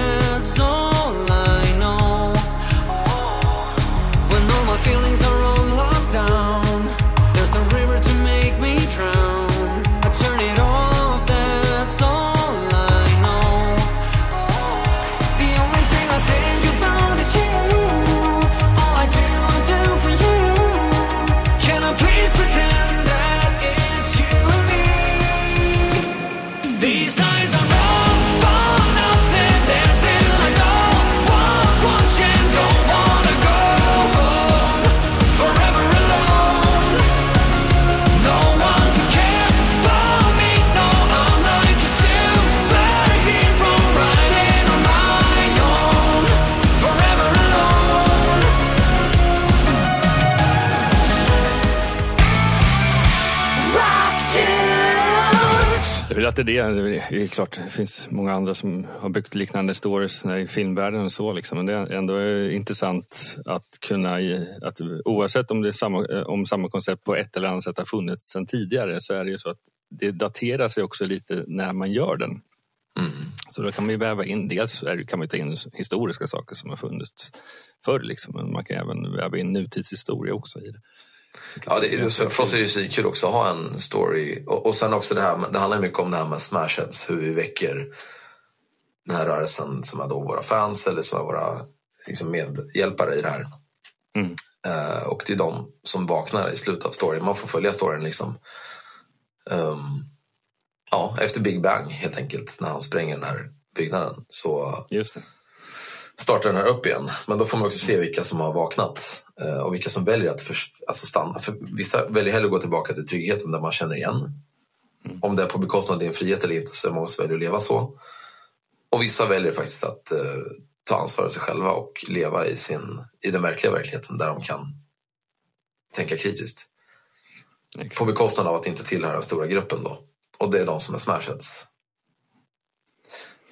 att det är det. Är klart, det finns många andra som har byggt liknande stories i filmvärlden och så. Liksom. Men det är ändå intressant att kunna, att oavsett om, det är samma, om samma koncept på ett eller annat sätt har funnits sedan tidigare så är det ju så att det daterar sig också lite när man gör den. Mm. Så då kan man ju väva in, dels kan man ta in historiska saker som har funnits förr, liksom, men man kan även väva in nutidshistoria också i det. Ja, det, är, för oss är det kul också att ha en story. Och, och sen också det här, det handlar mycket om det här med smashheads, hur vi väcker den här rörelsen som är då våra fans eller som är våra liksom, medhjälpare i det här. Mm. Uh, och det är de som vaknar i slutet av storyn. Man får följa storyn liksom. Um, ja, efter Big Bang helt enkelt, när han spränger den här byggnaden. Så startar den här upp igen. Men då får man också se vilka som har vaknat och vilka som väljer att för, alltså stanna. För vissa väljer hellre att gå tillbaka till tryggheten där man känner igen. Mm. Om det är på bekostnad av din frihet eller inte så är många som väljer att leva så. Och vissa väljer faktiskt att uh, ta ansvar för sig själva och leva i, sin, i den verkliga verkligheten där de kan tänka kritiskt. Exakt. På bekostnad av att inte tillhöra den stora gruppen då. Och det är de som är smashheads.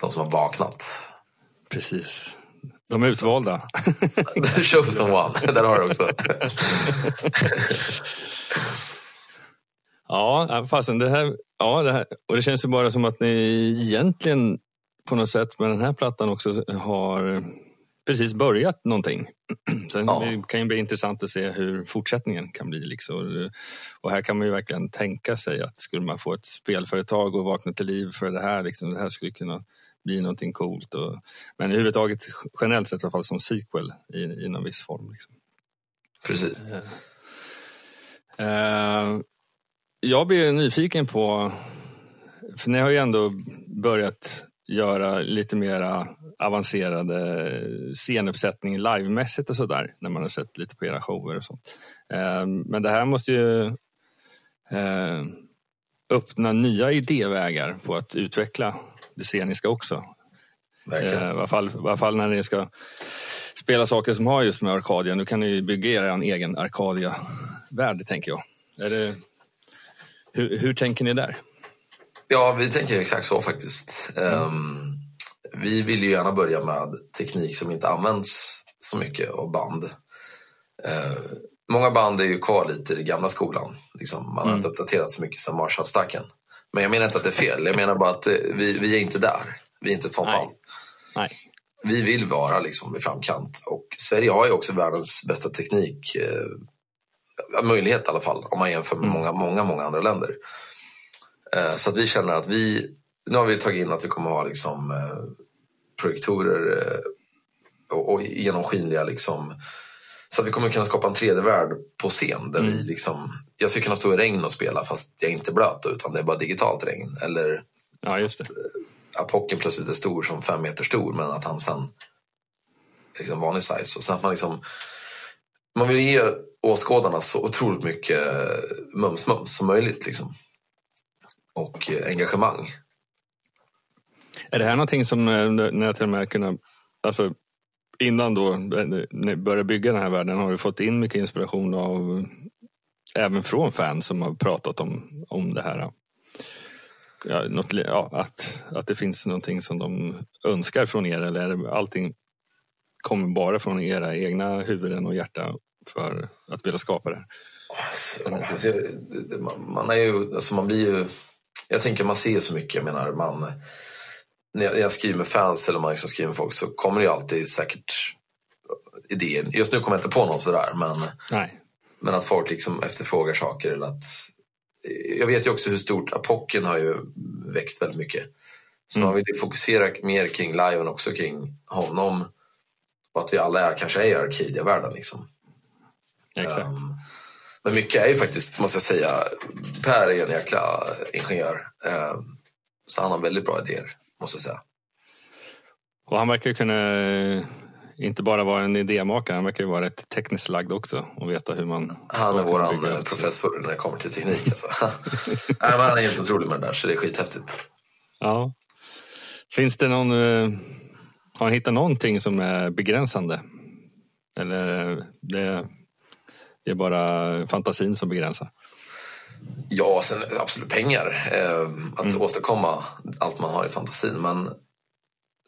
De som har vaknat. Precis. De är utvalda. The chosen one, där har du också. ja, fasen det här, ja, det här, och det känns ju bara som att ni egentligen på något sätt med den här plattan också har precis börjat någonting. Sen ja. det kan ju bli intressant att se hur fortsättningen kan bli. Liksom. Och här kan man ju verkligen tänka sig att skulle man få ett spelföretag och vakna till liv för det här, liksom, det här skulle kunna bli någonting coolt. Och, men överhuvudtaget generellt sett i alla fall som sequel i, i någon viss form. Liksom. Precis. Uh, jag blir nyfiken på, för ni har ju ändå börjat göra lite mera avancerade scenuppsättning livemässigt och sådär när man har sett lite på era shower och sånt. Eh, men det här måste ju öppna nya idévägar på att utveckla det sceniska också. Verkligen. I alla fall, i alla fall när ni ska spela saker som har just med Arcadia. Nu kan ni bygga er egen Arcadia-värld, tänker jag. Är det, hur, hur tänker ni där? Ja, vi tänker exakt så faktiskt. Mm. Um, vi vill ju gärna börja med teknik som inte används så mycket av band. Uh, många band är ju kvar lite i den gamla skolan. Liksom, man har mm. inte uppdaterat så mycket som Marshallstacken. Men jag menar inte att det är fel. Jag menar bara att eh, vi, vi är inte där. Vi är inte ett band. Nej. Vi vill vara liksom i framkant. Och Sverige har ju också världens bästa teknik. Eh, möjlighet i alla fall, om man jämför med mm. många, många, många andra länder. Eh, så att vi känner att vi, nu har vi tagit in att vi kommer ha liksom, eh, projektorer och, och genomskinliga liksom, så att vi kommer kunna skapa en 3D-värld på scen. Där mm. vi liksom, jag ska kunna stå i regn och spela fast jag är inte blöt utan det är bara digitalt regn. Eller ja, just det. Apocken plötsligt är stor som fem meter stor men att han sen är liksom vanlig size. Och sen att man, liksom, man vill ge åskådarna så otroligt mycket mums-mums som möjligt. Liksom och eh, engagemang. Är det här någonting som eh, när jag till och med kunna, alltså innan då ni började bygga den här världen har du fått in mycket inspiration av även från fans som har pratat om, om det här. Ja, något, ja, att, att det finns någonting som de önskar från er eller är det, allting kommer bara från era egna huvuden och hjärta för att vilja skapa det? Alltså, alltså, man, är ju, alltså man blir ju jag tänker man ser så mycket. Jag menar, man, när jag skriver med fans eller man liksom skriver med folk så kommer det alltid säkert idéer. Just nu kommer jag inte på någon sådär men, Nej. men att folk liksom efterfrågar saker. Eller att, jag vet ju också hur stort Apocken har ju växt väldigt mycket. Så mm. man vill fokusera mer kring liven också kring honom. Och att vi alla är, kanske är i Arcadia-världen. Liksom. Exakt. Um, men mycket är ju faktiskt, måste jag säga, Per är en jäkla ingenjör. Ehm, så han har väldigt bra idéer, måste jag säga. Och han verkar kunna eh, inte bara vara en idémakare, han verkar ju vara rätt tekniskt lagd också och veta hur man... Han är våran professor när det kommer till teknik. Alltså. Nej, men han är helt otrolig med det där, så det är skithäftigt. Ja. Finns det någon... Eh, har han hittat någonting som är begränsande? Eller det, det är bara fantasin som begränsar. Ja, sen absolut pengar. Eh, att mm. åstadkomma allt man har i fantasin. Men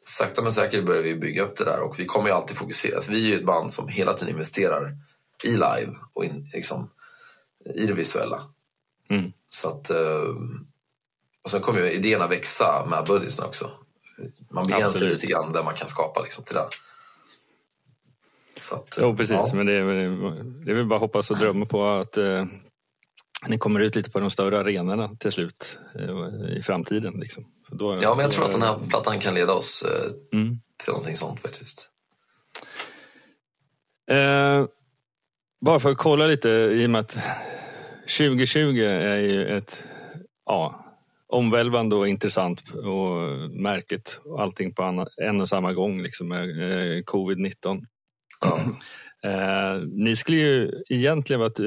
sakta men säkert börjar vi bygga upp det där och vi kommer ju alltid fokusera. Alltså, vi är ju ett band som hela tiden investerar i live och in, liksom, i det visuella. Mm. Så att, eh, och sen kommer ju idéerna växa med budgeten också. Man begränsar lite grann där man kan skapa liksom, till det. Så att, jo, precis. Ja. Men det är, det är väl bara hoppas och drömma på att eh, ni kommer ut lite på de större arenorna till slut eh, i framtiden. Liksom. Då, ja, men jag tror att den här plattan kan leda oss eh, mm. till någonting sånt faktiskt. Eh, bara för att kolla lite i och med att 2020 är ju ett ja, omvälvande och intressant och märkligt. Allting på en och samma gång liksom med eh, covid-19. Ja. Eh, ni skulle ju egentligen varit eh,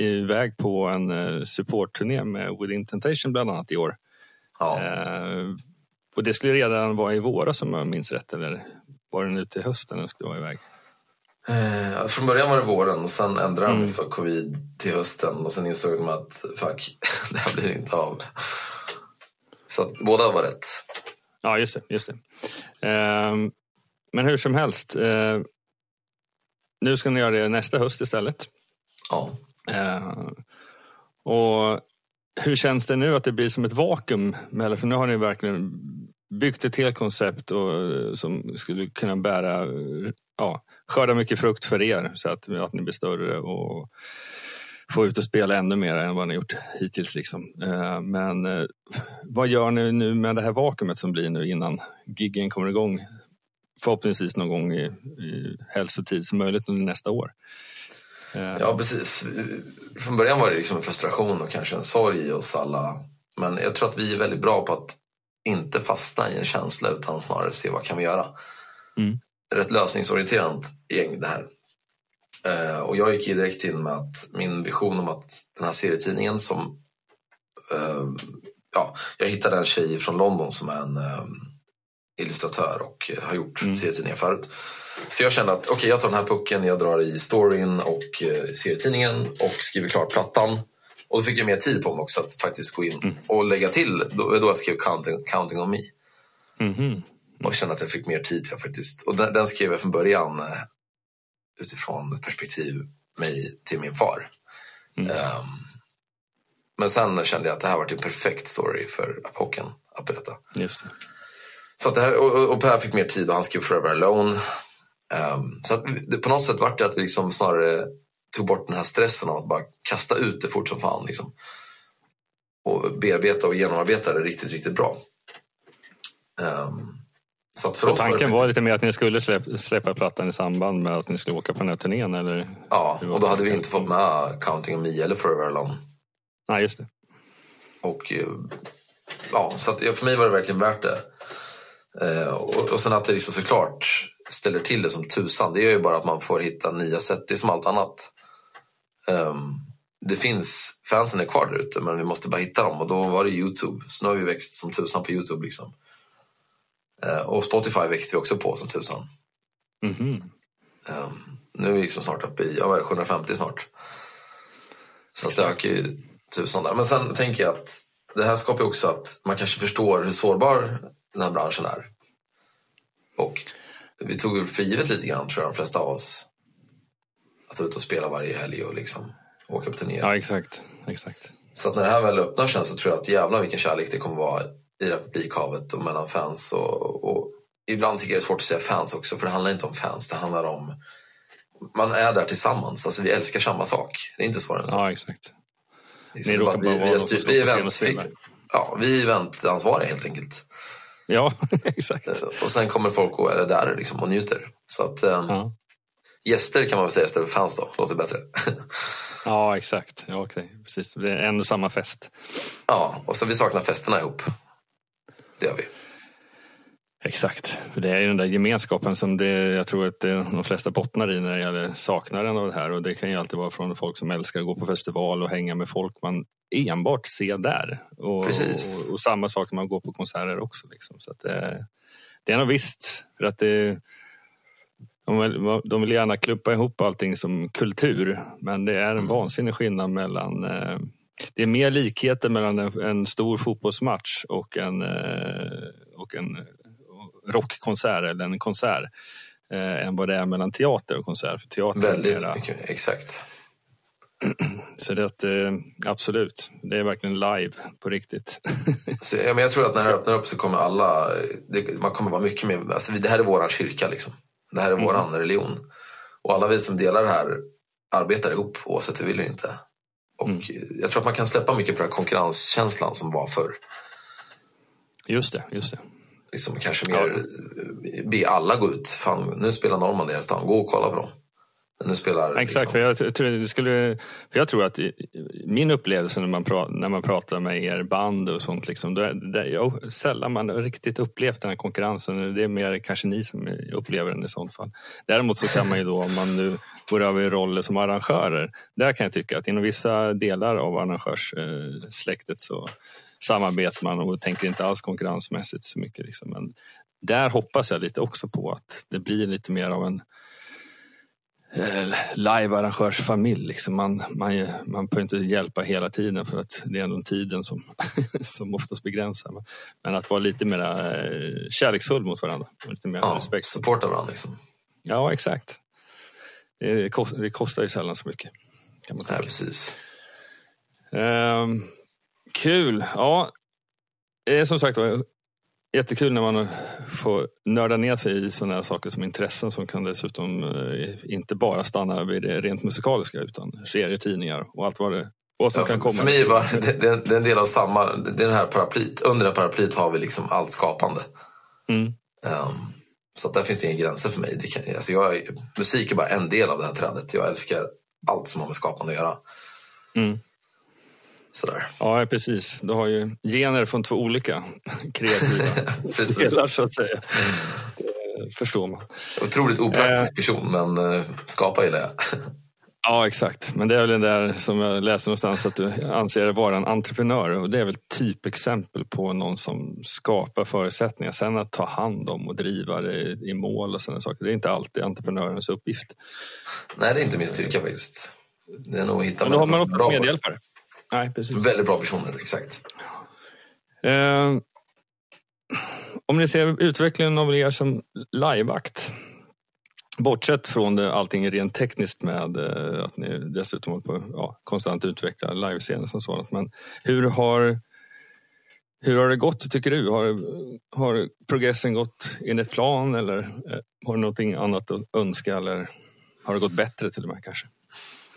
iväg på en eh, supportturné med Within Temptation bland annat i år. Ja. Eh, och det skulle redan vara i våras om jag minns rätt eller var det nu till hösten den skulle vara iväg? Eh, från början var det våren och sen ändrade de mm. för covid till hösten och sen insåg de att fuck, det här blir inte av. Så att båda var rätt. Ja, just det. Just det. Eh, men hur som helst. Eh, nu ska ni göra det nästa höst istället. Ja. Eh, och hur känns det nu att det blir som ett vakuum? För nu har ni verkligen byggt ett helt koncept och, som skulle kunna bära, ja, skörda mycket frukt för er så att, att ni blir större och få ut och spela ännu mer än vad ni gjort hittills. Liksom. Eh, men eh, vad gör ni nu med det här vakuumet som blir nu innan giggen kommer igång förhoppningsvis någon gång i, i helst så tid som möjligt under nästa år. Eh, ja, precis. Från början var det liksom en frustration och kanske en sorg i oss alla. Men jag tror att vi är väldigt bra på att inte fastna i en känsla utan snarare se vad kan vi göra. Mm. Rätt lösningsorienterat gäng det här. Eh, och jag gick ju direkt in med att min vision om att den här serietidningen som eh, ja, jag hittade en tjej från London som är en illustratör och eh, har gjort Mm. serietidningar förut. Så jag kände att okej, jag tar den här pucken, jag drar i storyn och eh, serietidningen och skriver klart plattan. Och då fick jag mer tid på mig också att faktiskt gå in Mm. och lägga till. Då, då jag skrev counting, counting on me. Mhm. Och kände att jag fick mer tid till faktiskt. Och den, den skrev jag från början eh, utifrån ett perspektiv mig till min far. Mm. Ehm, men sen kände jag att det här var en perfekt story för Apoken att berätta. Just det. Så att det här, och, och- Per fick mer tid och han skrev Forever Alone. Ehm, så det, på något sätt var det att vi liksom snarare tog bort den här stressen av att bara kasta ut det fort som fan. Liksom. Och bearbeta och genomarbeta det riktigt, riktigt bra. Ehm, så för var det tanken faktiskt- var lite mer att ni skulle släppa, släppa plattan i samband med att ni skulle åka på den här turnén eller? Ja, var och då hade vi inte fått med Counting on Me eller Forever Alone. Nej, just det. Och, eh, ja, så att, för mig var det verkligen värt det. Eh, och, och sen att det liksom såklart ställer till det som tusan. Det gör ju bara att man får hitta nya sätt. Det är som allt annat. Ehm, det finns, fansen är kvar där ute men vi måste bara hitta dem. Och då var det Youtube. Så nu har vi växt som tusan på Youtube. Liksom. Eh, och Spotify växte vi också på som tusan. Mhm. Ehm, nu är vi liksom snart uppe i ja, vad är det, 750 snart. Så att det ökar ju tusan där. Men sen tänker jag att det här skapar ju också att man kanske förstår hur sårbar den här branschen är. Och vi tog för givet lite grann, tror jag, de flesta av oss. Att vara ute och spela varje helg och liksom åka på turnéer. Ja, exakt. exakt. Så att när det här väl öppnar sen så tror jag att jävlar vilken kärlek det kommer vara i det här publikhavet och mellan fans. Och, och ibland tycker jag det är svårt att säga fans också för det handlar inte om fans. Det handlar om man är där tillsammans. Alltså vi älskar samma sak. Det är inte svårare än så. Ja, exakt. Liksom, Ni råkar bara bara att vara vi, någon vi, vi, event, vi, ja, vi är eventansvariga helt enkelt. Ja, exakt. Och sen kommer folk och är där liksom, och njuter. Så att eh, Ja. gäster kan man väl säga istället för fans då. Låter bättre. Ja, exakt. Ja, okej. Precis. Det är en och samma fest. ja, och så vi saknar festerna ihop. Det gör vi. Exakt. För det är ju den där gemenskapen som det, jag tror att det, de flesta bottnar i när det gäller saknaden av det här. Och det kan ju alltid vara från folk som älskar att gå på festival och hänga med folk man enbart ser där. Och, Precis. och, och samma sak när man går på konserter också. Liksom. Så det, det är nog visst. För att det, de vill, de vill gärna klumpa ihop allting som kultur. Men det är en vansinnig skillnad mellan eh, det är mer likheter mellan en, en stor fotbollsmatch och en, eh, och en rockkonsert eller en konsert eh, än vad det är mellan teater och konsert. För teater Väldigt mycket. Exakt. så det att, eh, absolut, det är verkligen live på riktigt. Så, ja, men jag tror att när det öppnar upp så kommer alla, det, man kommer vara mycket mer, alltså, det här är våran kyrka liksom. Det här är Mm. våran religion. Och alla vi som delar det här arbetar ihop oavsett vi vill eller inte. Och Mm. jag tror att man kan släppa mycket på den konkurrenskänslan som var förr. Just det, just det. Liksom kanske mer be alla gå ut. Fan, nu spelar Norrman deras stan, gå och kolla på dem. Nu spelar Exakt, liksom, för jag, tror det skulle, för jag tror att min upplevelse när man, pra, när man pratar med er band och sånt, liksom, är, det, jag, sällan man riktigt upplevt den här konkurrensen. Det är mer kanske ni som upplever den i sånt fall. Däremot så kan man ju då, om man nu går över i roller som arrangörer, där kan jag tycka att inom vissa delar av arrangörssläktet så samarbetar man och tänker inte alls konkurrensmässigt så mycket. Liksom. Men där hoppas jag lite också på att det blir lite mer av en eh, live-arrangörsfamilj. Liksom. Man, man, man behöver inte hjälpa hela tiden för att det är ändå tiden som, som oftast begränsar. Men- att vara lite mer eh, kärleksfull mot varandra. Lite mer ja, respekt. supporta varandra. Liksom. Ja, exakt. Det, kost, det kostar ju sällan så mycket. Kan man Ja, tänka. precis. Ehm, kul. Ja, det är som sagt var jättekul när man får nörda ner sig i sådana här saker som intressen som kan dessutom eh, inte bara stanna vid det rent musikaliska utan serietidningar och allt vad det vad som Ja, kan komma. för mig bara, det, det, är en del av samma, det är det här paraplyt. Under det här paraplyt har vi liksom allt skapande. Mm. Ehm, så att där finns det inga gränser för mig. Det kan, alltså jag, musik är bara en del av det här trädet. Jag älskar allt som har med skapande att göra. Mm. Sådär. Ja, precis. Du har ju gener från två olika kreativa delar så att säga. Förstår man. Otroligt opraktisk eh. person men eh, skapa gillar jag. Ja, exakt. Men det är väl det där som jag läste någonstans att du anser vara en entreprenör och det är väl typexempel på någon som skapar förutsättningar. Sen att ta hand om och driva det i mål och sådana saker. Det är inte alltid entreprenörens uppgift. Nej, det är inte min styrka faktiskt. Det är nog att hitta Men då har man också medhjälpare. Nej, precis. Väldigt bra personer, exakt. Eh, om ni ser utvecklingen av er som liveakt Bortsett från det, allting rent tekniskt med eh, att ni dessutom håller på ja, konstant utveckla livescener som sådant. Men hur har, hur har det gått tycker du? Har, har progressen gått enligt plan eller eh, har du någonting annat att önska eller har det gått bättre till och med kanske?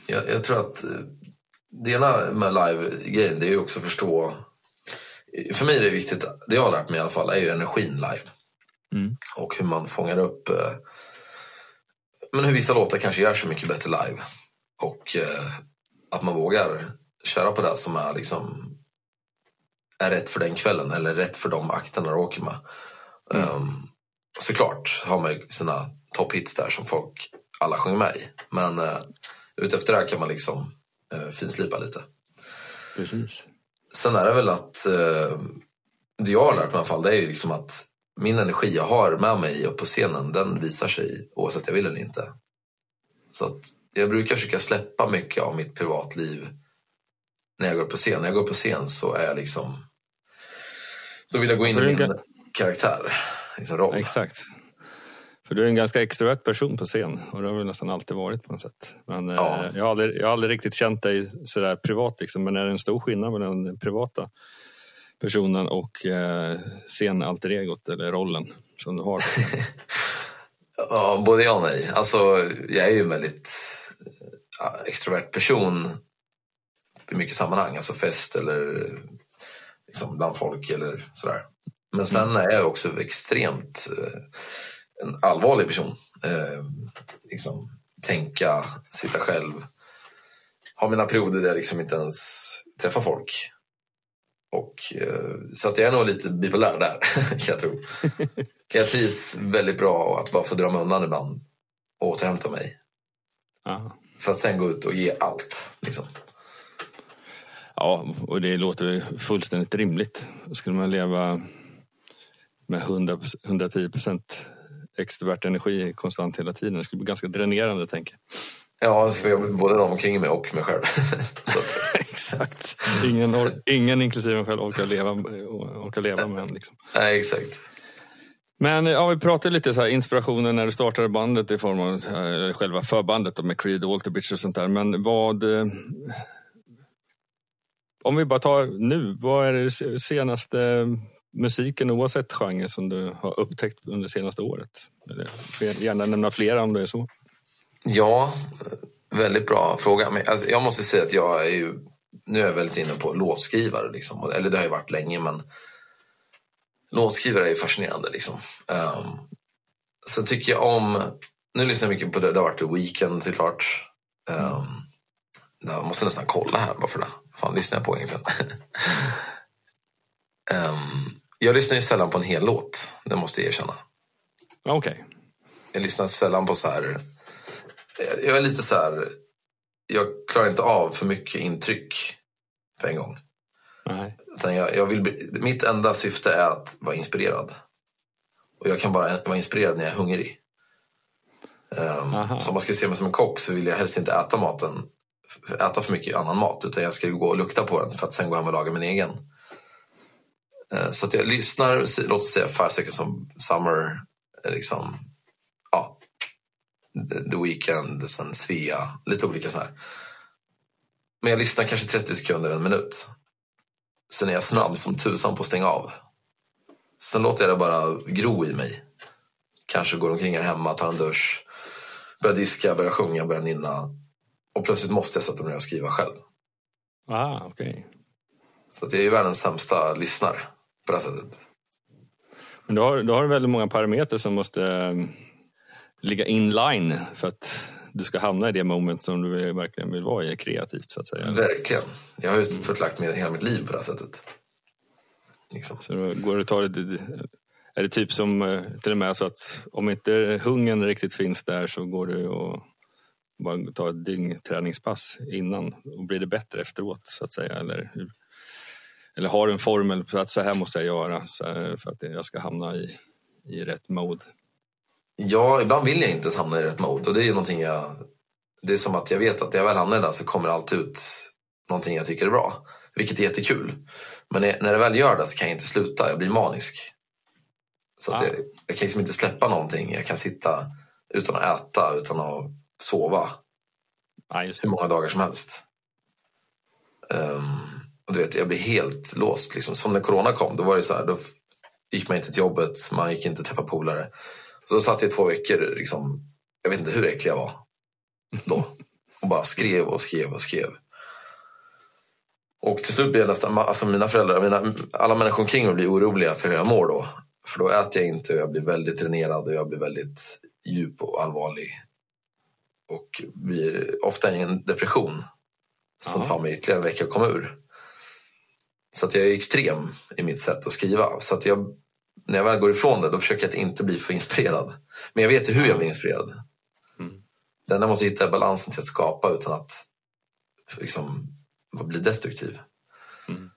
Jag, jag tror att eh, det ena med live-grejen det är ju också att förstå för mig är det viktigt, det jag har lärt mig i alla fall, är ju energin live. Mm. Och hur man fångar upp men hur vissa låtar kanske gör så mycket bättre live. Och eh, att man vågar köra på det som är liksom är rätt för den kvällen eller rätt för de akterna du åker med. Mm. Um, såklart har man ju sina topphits där som folk alla sjunger med i. Men uh, utefter det kan man liksom finslipa lite. Precis. Sen är det väl att uh, det jag har lärt mig i alla fall det är ju liksom att min energi jag har med mig på scenen den visar sig oavsett jag vill eller inte. Så att jag brukar försöka släppa mycket av mitt privatliv när jag går på scen. När jag går på scen så är jag liksom då vill jag gå in i min karaktär, liksom roll. Exakt. För du är en ganska extrovert person på scen och det har väl nästan alltid varit på något sätt. Men ja. eh, jag, har aldrig, jag har aldrig riktigt känt dig sådär privat liksom. Men är det en stor skillnad mellan den privata personen och eh, scen-alter egot eller rollen som du har? ja, både ja och nej. Alltså, jag är ju en väldigt ja, extrovert person i mycket sammanhang, alltså fest eller liksom bland folk eller sådär. Men sen mm. är jag också extremt eh, en allvarlig person. Eh, liksom, tänka, sitta själv. Ha mina perioder där jag liksom inte ens träffar folk. Och, eh, så att jag är nog lite bipolär där, kan jag tro. jag trivs väldigt bra att bara få dra mig undan ibland och återhämta mig. Aha. För att sen gå ut och ge allt. Liksom. Ja, och det låter fullständigt rimligt. Skulle man leva med 100, 110 procent extrovert energi konstant hela tiden, det skulle bli ganska dränerande, tänker jag. Ja, det ska vara både de omkring mig och mig själv. exakt. Ingen, ingen inklusive mig själv orkar leva, orkar leva med en. Liksom. Nej, exakt. Men ja, vi pratade lite så här, inspirationen när du startade bandet i form av eller själva förbandet med Creed, Walterbridge och sånt där. Men vad... Eh, om vi bara tar nu, vad är det senaste musiken oavsett genre som du har upptäckt under det senaste året? Eller, gärna nämna flera om det är så. Ja, väldigt bra fråga. Men alltså, jag måste säga att jag är ju, nu är jag väldigt inne på låtskrivare. Liksom. Eller det har ju varit länge men låtskrivare är ju fascinerande. Liksom. Um, sen tycker jag om, nu lyssnar jag mycket på det, det har varit The Weeknd såklart. Um, jag måste nästan kolla här bara för det. Vad fan lyssnar jag på egentligen? um, jag lyssnar ju sällan på en hel låt, det måste jag erkänna. Okej. Okay. Jag lyssnar sällan på så här jag är lite så här, jag klarar inte av för mycket intryck på en gång. Nej. Utan jag, jag vill, mitt enda syfte är att vara inspirerad. Och jag kan bara vara inspirerad när jag är hungrig. Um, så om man ska se mig som en kock så vill jag helst inte äta maten, äta för mycket annan mat. Utan jag ska gå och lukta på den för att sen gå hem och laga min egen. Uh, så att jag lyssnar, låt oss säga Five Seconds of Summer, liksom The Weeknd, sen Svea, lite olika så här. Men jag lyssnar kanske 30 sekunder, en minut. Sen är jag snabb som tusan på att stänga av. Sen låter jag det bara gro i mig. Kanske går omkring här hemma, tar en dusch, börjar diska, börjar sjunga, börjar nynna. Och plötsligt måste jag sätta mig ner och skriva själv. Ah, okej. Okay. Så att jag är ju världens sämsta lyssnare på det sättet. Men du har, du har väldigt många parametrar som måste ligga inline för att du ska hamna i det moment som du verkligen vill vara i kreativt så att säga. Verkligen. Jag har just förlagt med hela mitt liv på det här sättet. Liksom. Så då går det ta det, är det typ som eh, till och med så att om inte hungern riktigt finns där så går det att bara ta ett dygn träningspass innan och blir det bättre efteråt så att säga? Eller, eller har en formel för att så här måste jag göra för att jag ska hamna i, i rätt mode? Ja, ibland vill jag inte hamna i rätt mode och det är någonting jag... Det är som att jag vet att när jag väl hamnar där så kommer alltid ut någonting jag tycker är bra. Vilket är jättekul. Men när det väl gör det så kan jag inte sluta, jag blir manisk. Så att ja. jag, jag kan liksom inte släppa någonting. Jag kan sitta utan att äta, utan att sova. Ja, hur många dagar som helst. Um, och du vet, jag blir helt låst. Liksom. Som när corona kom, då var det så här, då gick man inte till jobbet, man gick inte träffa polare. Så satt jag i två veckor, liksom, jag vet inte hur äcklig jag var då. Och bara skrev och skrev och skrev. Och till slut blir jag nästan, alltså mina föräldrar, mina, alla människor omkring mig blir oroliga för hur jag mår då. För då äter jag inte och jag blir väldigt dränerad och jag blir väldigt djup och allvarlig. Och blir ofta i en depression som tar mig ytterligare en vecka att komma ur. Så att jag är extrem i mitt sätt att skriva. Så att jag, när jag väl går ifrån det då försöker jag att inte bli för inspirerad. Men jag vet ju hur jag blir inspirerad. Mm. Det enda måste hitta balansen till att skapa utan att liksom, bli destruktiv. Mm.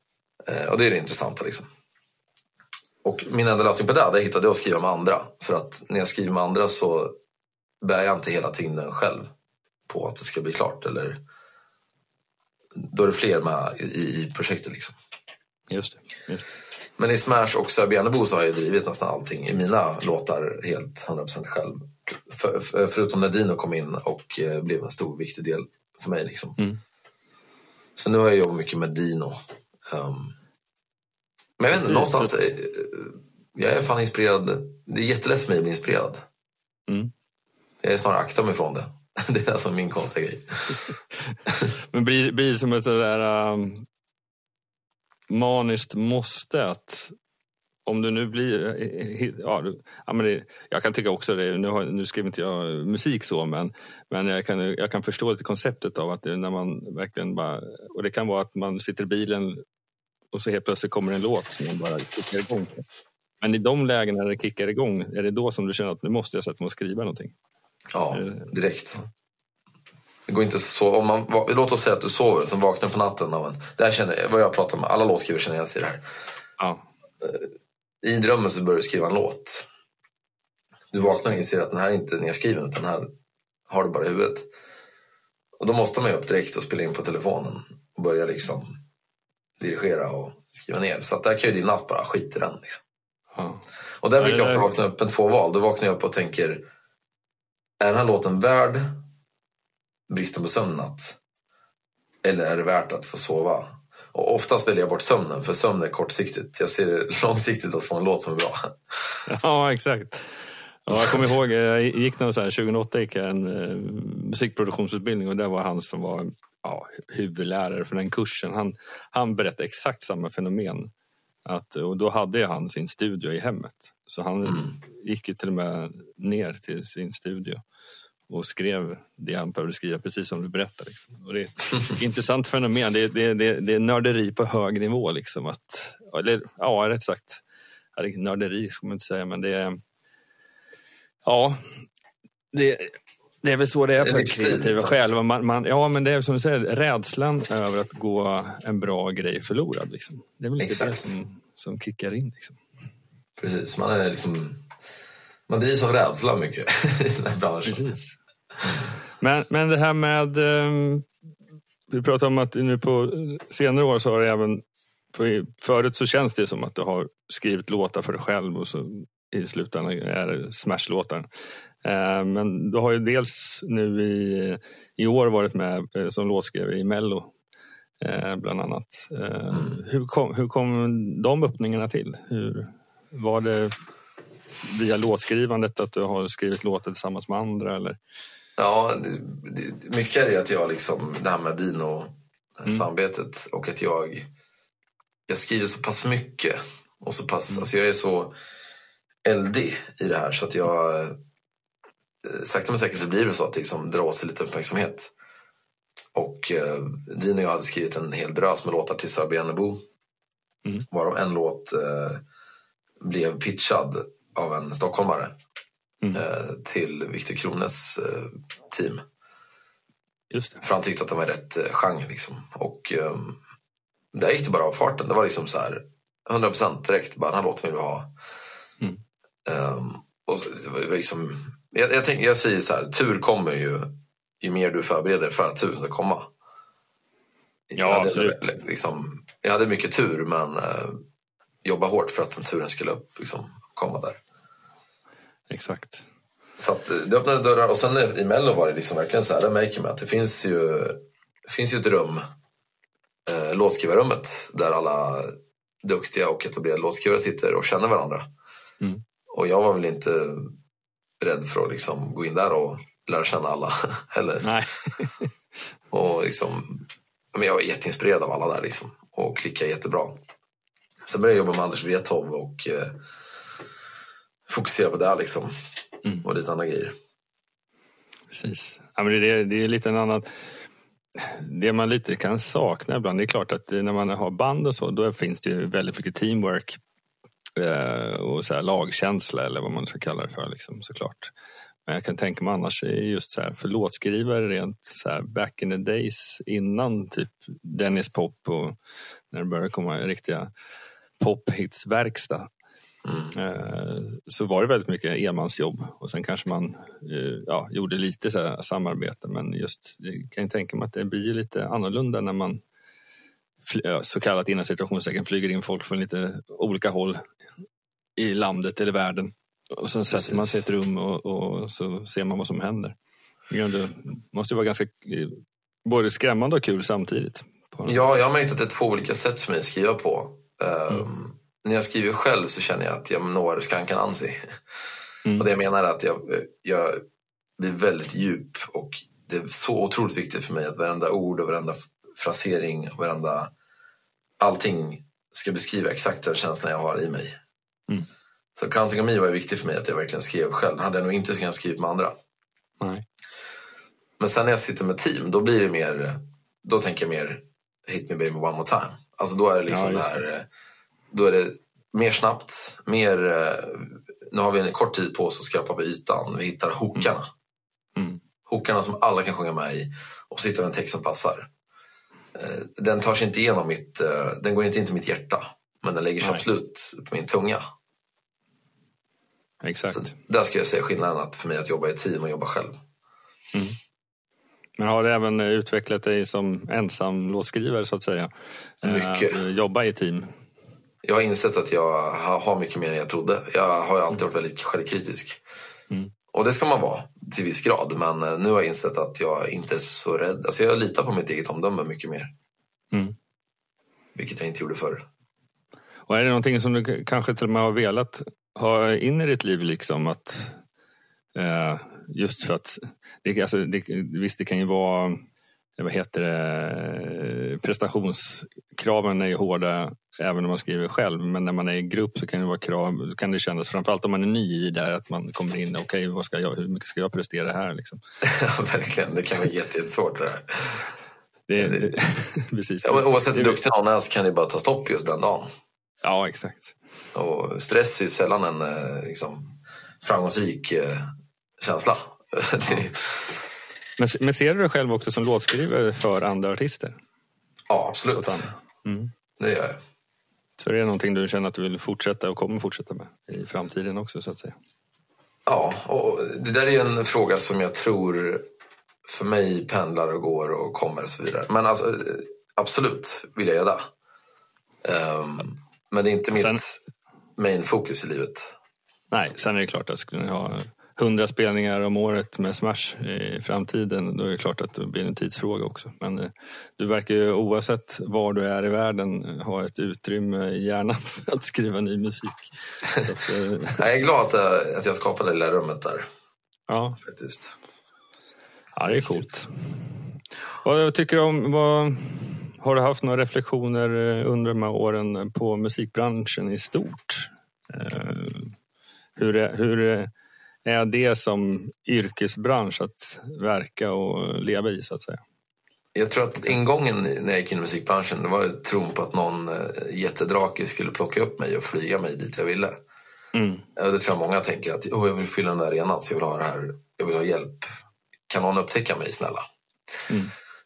Eh, och det är det intressanta. Liksom. Och min enda lösning på det, det hittade jag att skriva med andra. För att när jag skriver med andra så bär jag inte hela tyngden själv på att det ska bli klart. Eller då är det fler med i, i projektet. Liksom. Just det, just Men i Smash och Sörbianebo så har jag drivit nästan allting i mina låtar helt 100% själv. För, för, förutom när Dino kom in och eh, blev en stor viktig del för mig. Liksom. Mm. Så nu har jag jobbat mycket med Dino. Um, men jag vet inte, någonstans, eh, jag är fan inspirerad. Det är jättelätt för mig att bli inspirerad. Mm. Jag är snarare akta mig från det. Det är alltså min konstiga grej. Men blir, blir det som ett sådär um, maniskt måste att om du nu blir... Eh, ja, ja, men det, jag kan tycka också det. Nu, har, nu skriver inte jag musik så, men, men jag, kan, jag kan förstå lite konceptet av att det, när man verkligen bara... Och det kan vara att man sitter i bilen och så helt plötsligt kommer en låt som man bara kickar igång. Men i de lägena när det kickar igång, är det då som du känner att nu måste jag sätta mig och skriva någonting? Ja, direkt. Det går inte så om man, Låt oss säga att du sover, sen vaknar på natten av en... Det här känner, vad jag pratar med, alla låtskrivare känner igen sig i det här. Ja. I drömmen så börjar du skriva en låt. Du vaknar och inser att den här är inte nedskriven utan den här har du bara i huvudet. Och då måste man ju upp direkt och spela in på telefonen och börja liksom dirigera och skriva ner. Så att där kan ju din natt bara skit i den. Liksom. Ja. Och där brukar jag ofta vakna upp med två val. Då vaknar jag upp och tänker, är den här låten värd bristen på sömn natt? Eller är det värt att få sova? Och oftast väljer jag bort sömnen, för sömn är kortsiktigt. Jag ser det långsiktigt att få en låt som är bra. Ja, exakt. Ja, jag kommer ihåg, jag gick någon så här, 2008 gick jag en eh, musikproduktionsutbildning och det var han som var ja, huvudlärare för den kursen. Han, han berättade exakt samma fenomen. Att, och då hade han sin studio i hemmet. Så han mm. gick ju till och med ner till sin studio och skrev det han behövde skriva, precis som du berättade. Liksom. Och det är ett intressant fenomen. Det, det, det, det är nörderi på hög nivå. Liksom. Att, eller, ja, rätt sagt. Nörderi ska man inte säga, men det är... Ja, det, det är väl så det är för kreativa själva. Man, man, ja, men det är som du säger, rädslan över att gå en bra grej förlorad. Liksom. Det är väl lite det som, som kickar in. Liksom. Precis, man är liksom... Man drivs av rädsla mycket i den här branschen. Precis. Men, men det här med... Um, vi pratar om att nu på senare år så har det även... För, förut så känns det som att du har skrivit låtar för dig själv och så i slutändan är det Smash-låtar. Eh, men du har ju dels nu i, i år varit med eh, som låtskrivare i Mello eh, bland annat. Mm. Hur, kom, hur kom de öppningarna till? Hur, var det via låtskrivandet att du har skrivit låtar tillsammans med andra? Eller? Ja, det, mycket är det att jag liksom, det här med Dino-samarbetet mm. och att jag, jag skriver så pass mycket och så pass, mm. alltså jag är så eldig i det här så att jag eh, sakta men säkert så blir det så att det liksom drar åt sig lite uppmärksamhet. Och eh, Dean och jag hade skrivit en hel drös med låtar till Sarah Bjärnebo. Mm. Varav en låt eh, blev pitchad av en stockholmare mm. eh, till Viktor Krones eh, team. Just det. För han tyckte att det var rätt eh, genre. Liksom. Och eh, där gick det bara av farten. Det var liksom så här 100% direkt. Bara, den här låten vill vi ha. Mm. Um, och det var liksom, jag, jag, tänk, jag säger så här, tur kommer ju ju mer du förbereder för att turen ska komma. Ja, jag hade, absolut. Liksom, jag hade mycket tur men eh, jobba hårt för att den turen skulle liksom, komma där. Exakt. Så att, eh, det öppnade dörrar och sen i Mello var det liksom verkligen så här, där märker man att det finns ju, det finns ju ett rum, eh, låtskrivarrummet, där alla duktiga och etablerade låtskrivare sitter och känner varandra. Mm. Och jag var väl inte rädd för att liksom gå in där och lära känna alla heller. Nej. och liksom, men jag var jätteinspirerad av alla där liksom, och klickade jättebra. Sen började jag jobba med Anders Wrethov och eh, fokusera på det liksom. Mm. Och lite andra grejer. Precis. Ja, men det, är, det är lite en annan... Det man lite kan sakna ibland, det är klart att när man har band och så, då finns det ju väldigt mycket teamwork eh, och så lagkänsla eller vad man ska kalla det för liksom, såklart. Men jag kan tänka mig annars just så här, för låtskrivare rent så här, back in the days innan typ Dennis Pop och när det började komma riktiga pophitsverkstad Mm. Eh, så var det väldigt mycket enmansjobb och sen kanske man eh, ja, gjorde lite så samarbete men just kan jag tänka mig att det blir lite annorlunda när man så kallat inom situationstecken flyger in folk från lite olika håll i landet eller världen. Och så sätter man sig i ett rum och, och, så ser man vad som händer. Det måste vara ganska både skrämmande och kul samtidigt. Ja, jag har märkt att det är två olika sätt för mig att skriva på. Um, mm. När jag skriver själv så känner jag att jag når skankan Ansi. Mm. Och det jag menar är att jag, jag blir väldigt djup och det är så otroligt viktigt för mig att varenda ord och varenda frasering och varenda allting ska beskriva exakt den känslan jag har i mig. Mm. Så Counting on Me var viktigt för mig att jag verkligen skrev själv. hade jag nog inte kunnat skriva med andra. Nej. Men sen när jag sitter med team, då blir det mer, då tänker jag mer Hit me baby one more time. Alltså då är det liksom ja, där, då är det mer snabbt, mer, nu har vi en kort tid på oss att skrapa på ytan. Vi hittar hokarna. Mm. Mm. Hokarna som alla kan sjunga med i och så hittar vi en text som passar. Eh, den tar sig inte igenom mitt, eh, den går inte in till mitt hjärta. Men den lägger sig Nej. absolut på min tunga. Exakt. Så där skulle jag säga skillnaden att för mig att jobba i team och jobba själv. Mm. Men har du även utvecklat dig som ensam låtskrivare så att säga? Eh, mycket. Att jobba i team? Jag har insett att jag har mycket mer än jag trodde. Jag har alltid varit väldigt självkritisk. Mm. Och det ska man vara till viss grad. Men eh, nu har jag insett att jag inte är så rädd. Alltså jag litar på mitt eget omdöme mycket mer. Mm. Vilket jag inte gjorde förr. Och är det någonting som du kanske till och med har velat ha in i ditt liv? liksom att eh, Just för att, det, alltså, det, visst det kan ju vara vad heter det, prestationskraven är ju hårda även om man skriver själv. Men när man är i grupp så kan det vara krav, kan det kännas, framförallt om man är ny i det, att man kommer in, okej okay, hur mycket ska jag prestera här? Liksom. ja, verkligen, det kan vara jättesvårt det där. Det, det, precis. Ja, oavsett hur duktig någon är så kan det bara ta stopp just den dagen. Ja, exakt. Och stress är sällan en eh, liksom, framgångsrik eh, känsla. det... men, men ser du dig själv också som låtskrivare för andra artister? Ja, absolut. Mm. Det gör jag. Så är det någonting du känner att du vill fortsätta och kommer fortsätta med i framtiden också så att säga? Ja, och det där är en fråga som jag tror för mig pendlar och går och kommer och så vidare. Men alltså, absolut vill jag göra. Um, men det är inte sen, mitt main fokus i livet. Nej, sen är det klart att skulle ni ha hundra spelningar om året med Smash i framtiden, då är det klart att det blir en tidsfråga också. Men eh, du verkar ju oavsett var du är i världen ha ett utrymme i hjärnan för att skriva ny musik. Att, eh, jag är glad att, eh, att jag skapade det lilla rummet där. Ja. Faktiskt. Ja, det är coolt. Vad tycker du om, vad, har du haft några reflektioner under de här åren på musikbranschen i stort? Hur, hur är det som yrkesbransch att verka och leva i så att säga? Jag tror att ingången när jag gick in i musikbranschen det var tron på att någon eh, jättedrake skulle plocka upp mig och flyga mig dit jag ville. Mm. Det tror jag många tänker att oh, jag vill fylla den där arenan så jag vill ha det här, jag vill ha hjälp. Kan någon upptäcka mig snälla? Mm.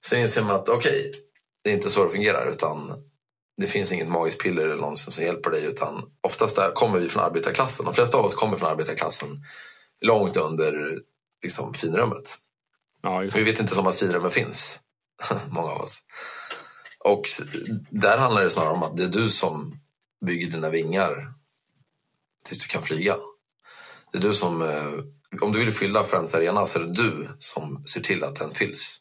Sen inser man att okej, okay, det är inte så det fungerar utan det finns inget magiskt piller eller någonsin som hjälper dig utan oftast där kommer vi från arbetarklassen. De flesta av oss kommer från arbetarklassen långt under liksom, finrummet. Ja, vi vet inte som att finrummet finns, många av oss. Och där handlar det snarare om att det är du som bygger dina vingar tills du kan flyga. Det är du som, eh, om du vill fylla Friends Arena så är det du som ser till att den fylls.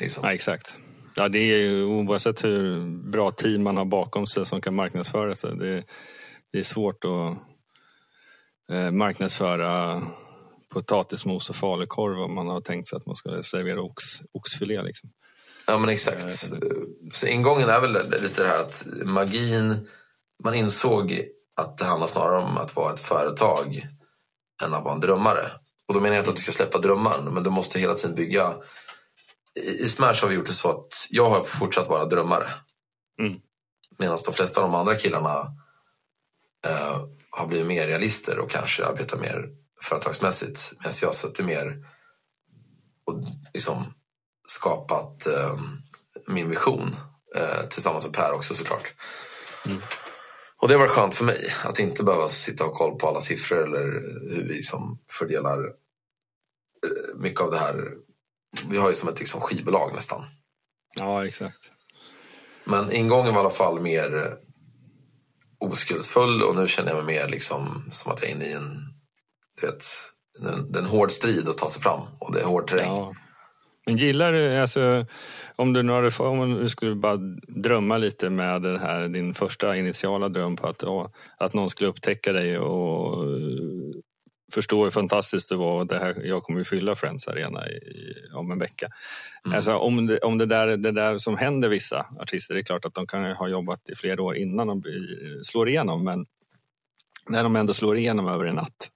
Liksom. Ja, exakt. Ja, det är ju oavsett hur bra team man har bakom sig som kan marknadsföra sig. Det, det är svårt att eh, marknadsföra potatismos och falukorv om man har tänkt sig att man ska servera ox, oxfilé. Liksom. Ja men exakt. Eh, så ingången är väl lite det här att magin, man insåg att det handlar snarare om att vara ett företag än att vara en drömmare. Och då menar jag inte att du ska släppa drömmaren men du måste hela tiden bygga i Smash har vi gjort det så att jag har fortsatt vara drömmare. Mm. Medan de flesta av de andra killarna eh, har blivit mer realister och kanske arbetar mer företagsmässigt. Medan jag har suttit mer och liksom skapat eh, min vision eh, tillsammans med Per också såklart. Mm. Och det var skönt för mig att inte behöva sitta och koll på alla siffror eller hur vi som fördelar eh, mycket av det här vi har ju som ett liksom, skivbolag nästan. Ja, exakt. Men ingången var i alla fall mer eh, oskuldsfull och nu känner jag mig mer liksom som att jag är inne i en, du vet, en, en hård strid att ta sig fram och det är hård terräng. Ja. Men gillar du, alltså, om du, nu hade, om du skulle bara drömma lite med den här, din första initiala dröm på att, att någon skulle upptäcka dig och förstå hur fantastiskt det var. Det här, jag kommer att fylla Friends Arena i, om en vecka. Mm. Alltså, om det, om det, där, det där som händer vissa artister, det är klart att de kan ha jobbat i flera år innan de slår igenom men när de ändå slår igenom över en natt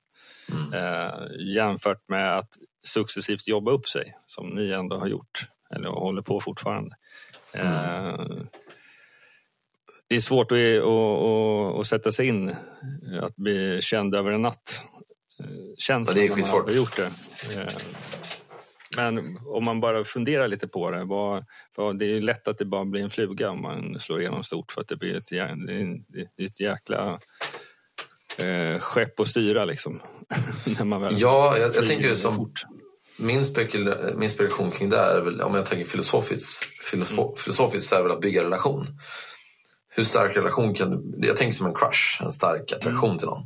mm. eh, jämfört med att successivt jobba upp sig som ni ändå har gjort eller håller på fortfarande. Mm. Eh, det är svårt att, att, att, att, sätta sig in, att bli känd över en natt känslan ja, det är när man har gjort det. Eh, men om man bara funderar lite på det. Vad, vad, det är lätt att det bara blir en fluga om man slår igenom stort för att det blir ett, det ett jäkla eh, skepp att styra liksom. När man väl ja, jag, jag tänker som fort. Min, spekul, min inspiration kring det är väl, om jag tänker filosofiskt, filosof, mm. filosofiskt är väl att bygga relation. Hur stark relation kan du... Jag tänker som en crush, en stark attraktion mm. till någon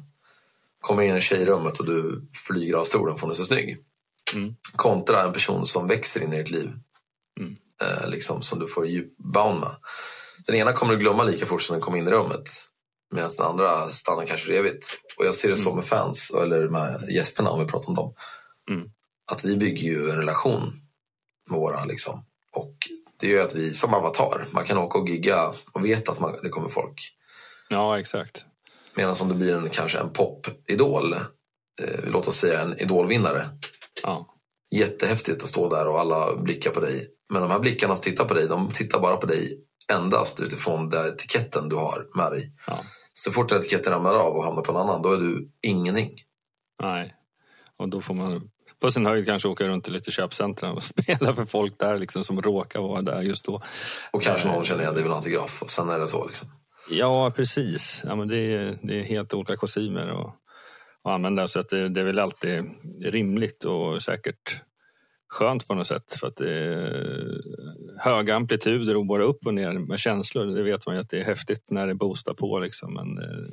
kommer in i tjejrummet och du flyger av stolen för hon är så snygg. Mm. Kontra en person som växer in i ditt liv. Mm. Eh, liksom, som du får djupbound med. Den ena kommer du glömma lika fort som den kom in i rummet. Medan den andra stannar kanske för evigt. Och jag ser det så mm. med fans, eller med gästerna om vi pratar om dem. Mm. Att vi bygger ju en relation med våra liksom. Och det gör att vi, som avatar, man kan åka och gigga och veta att man, det kommer folk. Ja, exakt. Medan om det blir en, kanske en popidol, eh, låt oss säga en idolvinnare. Ja. Jättehäftigt att stå där och alla blickar på dig. Men de här blickarna som tittar på dig, de tittar bara på dig endast utifrån den etiketten du har med dig. Ja. Så fort etiketten ramlar av och hamnar på en annan, då är du ingenting. Nej, och då får man på sin höjd kanske åka runt till lite köpcentra och spela för folk där liksom, som råkar vara där just då. Och kanske någon känner igen dig vid en autograf och sen är det så. Liksom. Ja, precis. Ja, men det, är, det är helt olika kostymer att, att använda så att det, det är väl alltid rimligt och säkert skönt på något sätt för att det är höga amplituder och bara upp och ner med känslor. Det vet man ju att det är häftigt när det boostar på liksom. Men eh,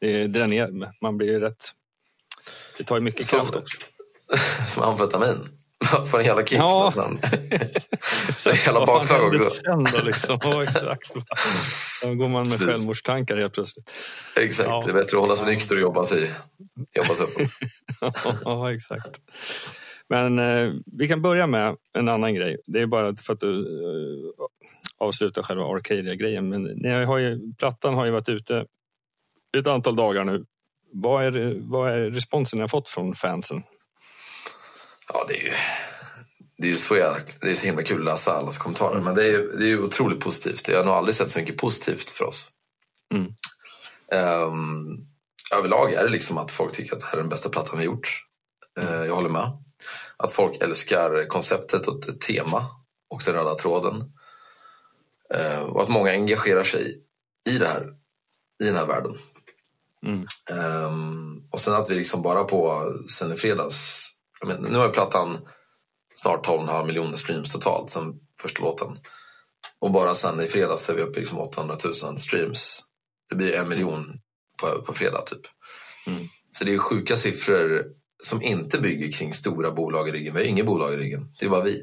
det dränerar, man blir ju rätt... Det tar ju mycket som, kraft också. Som amfetamin? får en jävla kick. Ja. hela bakslag också. Sen liksom. ja, exakt. Då går man med Precis. självmordstankar helt plötsligt. Exakt, ja. det är bättre att hålla sig nykter och jobba sig, jobba sig uppåt. ja, exakt. Men eh, vi kan börja med en annan grej. Det är bara för att du eh, avslutar själva Arcadia-grejen. Men ni har ju, plattan har ju varit ute ett antal dagar nu vad, är, vad är responsen ni har fått från fansen? Ja, det är ju, det är ju så, jävla, det är så himla kul att läsa allas kommentarer. Men det är ju det är ju otroligt positivt. Jag har nog aldrig sett så mycket positivt för oss. Mm. Um, överlag är det liksom att folk tycker att det här är den bästa plattan vi gjort. Uh, jag håller med. Att folk älskar konceptet och tema och den röda tråden. Uh, och att många engagerar sig i det här, i den här världen. Mm. Um, och sen att vi liksom bara på sen i fredags, men, nu har plattan snart 12,5 miljoner streams totalt sen första låten. Och bara sen i fredags är vi uppe i liksom 800 000 streams. Det blir en miljon på, på fredag typ. Mm. Så det är sjuka siffror som inte bygger kring stora bolag i ryggen. Vi har inget bolag i ryggen, det är bara vi.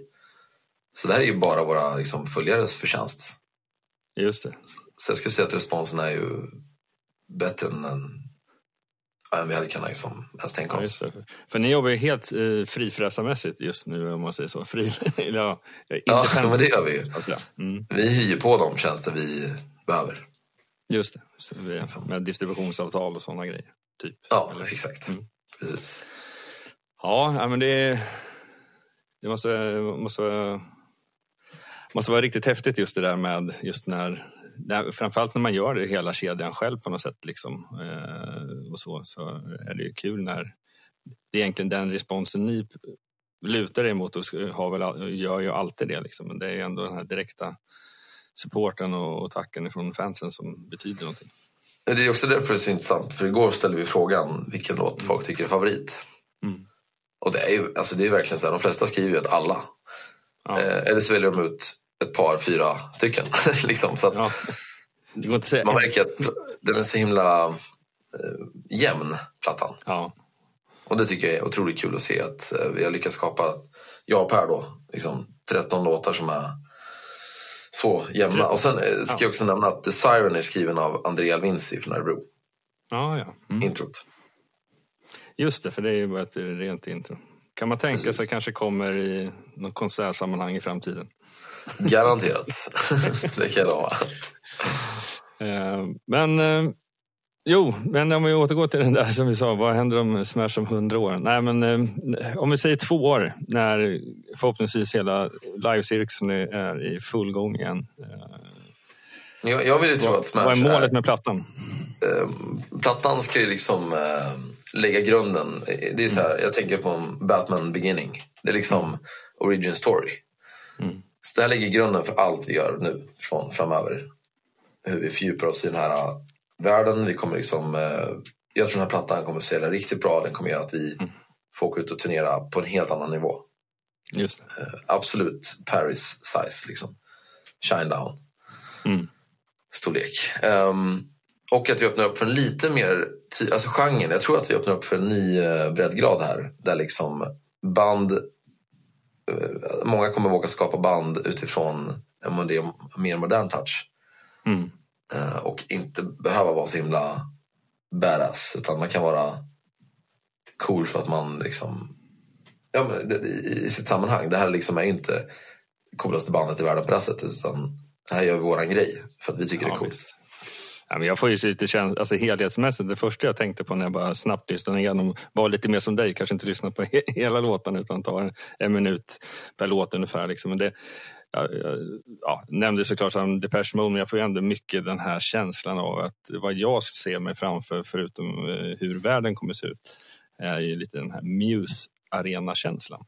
Så det här är ju bara våra liksom, följares förtjänst. Just det. Så jag skulle säga att responsen är ju bättre än, än, vi hade kunnat liksom, ens tänka Ja, oss. det. För ni jobbar ju helt eh, frifräsarmässigt just nu om man säger så. Fri, ja, Ja, independent, men det gör vi ju. Mm. Vi hyr på de tjänster vi behöver. Just det. Så vi, med distributionsavtal och sådana grejer. Typ. Ja, Eller? exakt. Mm. Precis. Ja, ja, men det, det måste, måste, måste vara riktigt häftigt just det där med just när när, framförallt när man gör det hela kedjan själv på något sätt. Liksom, eh, och så, så är det ju kul när det är egentligen den responsen ni lutar er mot och har väl, gör ju alltid det. Liksom. Men det är ändå den här direkta supporten och, och tacken från fansen som betyder någonting. Det är också därför det är så intressant. För igår ställde vi frågan vilken låt folk tycker är favorit. Mm. Och det är ju alltså det är verkligen så här, de flesta skriver ju att alla. Ja. Eh, eller så väljer de ut ett par, fyra stycken. liksom. Så att Ja. Det går inte att säga. man märker att den är så himla eh, jämn, plattan. Ja. Och det tycker jag är otroligt kul att se att eh, vi har lyckats skapa, jag och Per då, liksom 13 låtar som är så jämna. Och sen eh, ska jag också nämna att The Siren är skriven av Andrea Alvinci från Örebro. Ja, ja. Mm. Introt. Just det, för det är ju bara ett rent intro. Kan man tänka Precis. sig kanske kommer i något konsertsammanhang i framtiden? Garanterat. det kan jag lova. Eh, men eh, jo, men om vi återgår till den där som vi sa, vad händer om Smash om hundra år? Nej, men eh, om vi säger två år när förhoppningsvis hela livecirkusen är, i full gång igen. Jag, jag vill ju tro att Smash vad är målet är, med plattan? eh, Plattan ska ju liksom eh, lägga grunden. Det är så här, jag tänker på Batman Beginning. Det är liksom origin story. Mm. Så det här lägger grunden för allt vi gör nu från framöver. Hur vi fördjupar oss i den här eh, världen. Vi kommer liksom, eh, jag tror den här plattan kommer sälja riktigt bra. Den kommer göra att vi får åka ut och turnera på en helt annan nivå. Just det. Eh, absolut Paris size liksom. Shine down. Mm. storlek. Ehm, och att vi öppnar upp för en lite mer, alltså genren, jag tror att vi öppnar upp för en ny breddgrad här. Där liksom band, många kommer våga skapa band utifrån en mer modern touch. Mm. Eh, och inte behöva vara så himla badass. Utan man kan vara cool för att man liksom, ja, men, i, sitt sammanhang. Det här liksom är inte coolaste bandet i världen på det här sättet. Utan här gör vi våran grej för att vi tycker det är Ja, coolt. Ja, men jag får ju lite känsla, alltså helhetsmässigt, det första jag tänkte på när jag bara snabbt lyssnade igenom var lite mer som dig, kanske inte lyssna på he- hela låten utan ta en, en minut per låt ungefär. Liksom. Men det, jag, jag ja, nämnde såklart som Depeche Mode, men jag får ju ändå mycket den här känslan av att vad jag ser mig framför, förutom eh, hur världen kommer se ut, är ju lite den här Muse arena-känslan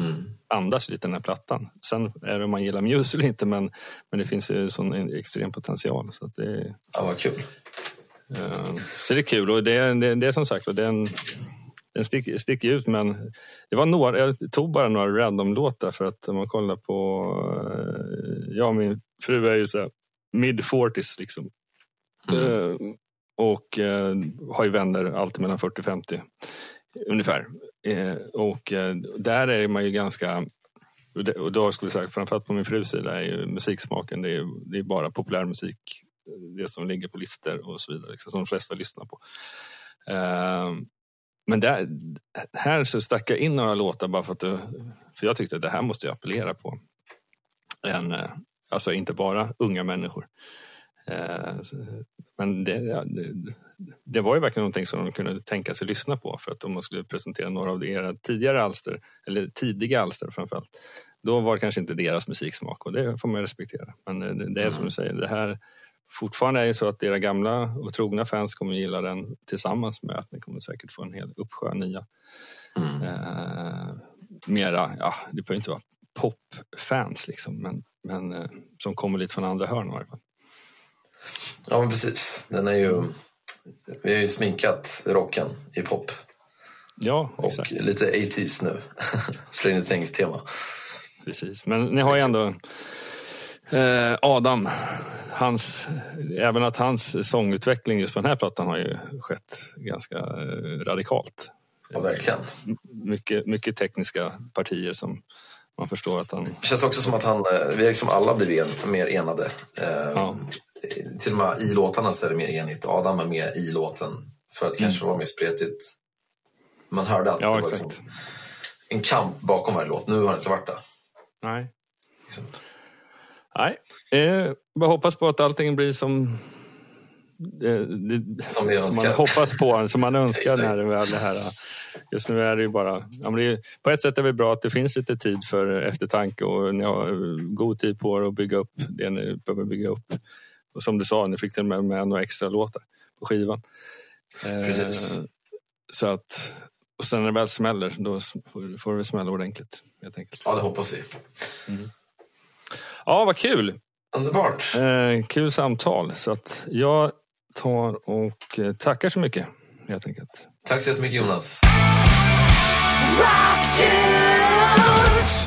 Mm. andas lite den här plattan. Sen är det om man gillar Muse eller inte, men, men det finns ju sån en extrem potential. Så att det, Ja, vad kul. Eh, Så det är kul och det, det, det är som sagt, och den, den sticker, sticker ut men det var några, jag tog bara några random-låtar för att om man kollar på, eh, jag och min fru är ju så här mid 40s liksom. Mm. Eh, Och eh, har ju vänner alltid mellan 40 och 50 ungefär. Eh, Och eh, där är man ju ganska och det- och då skulle jag säga, framförallt på min frus sida är ju musiksmaken, det är, det är bara populärmusik. Eh, det som ligger på listor och så vidare, liksom, som de flesta lyssnar på. Eh, men där, här så stack jag in några låtar bara för att det, för jag tyckte att det här måste jag appellera på. En, eh, alltså inte bara unga människor. Eh, men det, det, var ju verkligen någonting som de kunde tänka sig lyssna på för att om man skulle presentera några av era tidigare alster, eller tidiga alster framförallt, då var det kanske inte deras musiksmak och det får man respektera. Men det, det är som mm. du säger, det här fortfarande är det så att era gamla och trogna fans kommer gilla den tillsammans med att ni kommer säkert få en hel uppsjö nya. Mm. Eh, mera, ja det behöver inte vara popfans liksom men, men eh, som kommer lite från andra hörn i varje fall. Ja men precis, den är ju vi har ju sminkat rocken i pop. Ja, exakt. Och lite 80s nu. Stranger Things tema. Precis, men ni har ju ändå eh, Adam. Hans, även att hans sångutveckling just på den här plattan har ju skett ganska eh, radikalt. Ja, verkligen. Mycket, mycket tekniska partier som man förstår att han... Det känns också som att han, eh, vi har liksom alla blivit mer enade. Eh, ja till och med i låtarna så är det mer enigt. Adam är med i låten för att mm. kanske vara mer spretigt. Man hörde att ja, det var liksom en kamp bakom varje låt. Nu har det inte varit det. Nej. Liksom. Nej, eh, bara hoppas på att allting blir som det, det, som, som man hoppas på, som man önskar när det väl det här. Just nu är det ju bara, ja, men är, på ett sätt är det bra att det finns lite tid för eftertanke och ni har god tid på er att bygga upp det ni behöver bygga upp. Och som du sa, ni fick till och med med några extra låtar på skivan. Precis. Eh, så att, och sen när det väl smäller, då får det smälla ordentligt. Helt enkelt. Ja, det hoppas vi. Mm. Ja, vad kul! Underbart! Eh, kul samtal. Så att jag tar och eh, tackar så mycket, helt enkelt. Tack så jättemycket Jonas.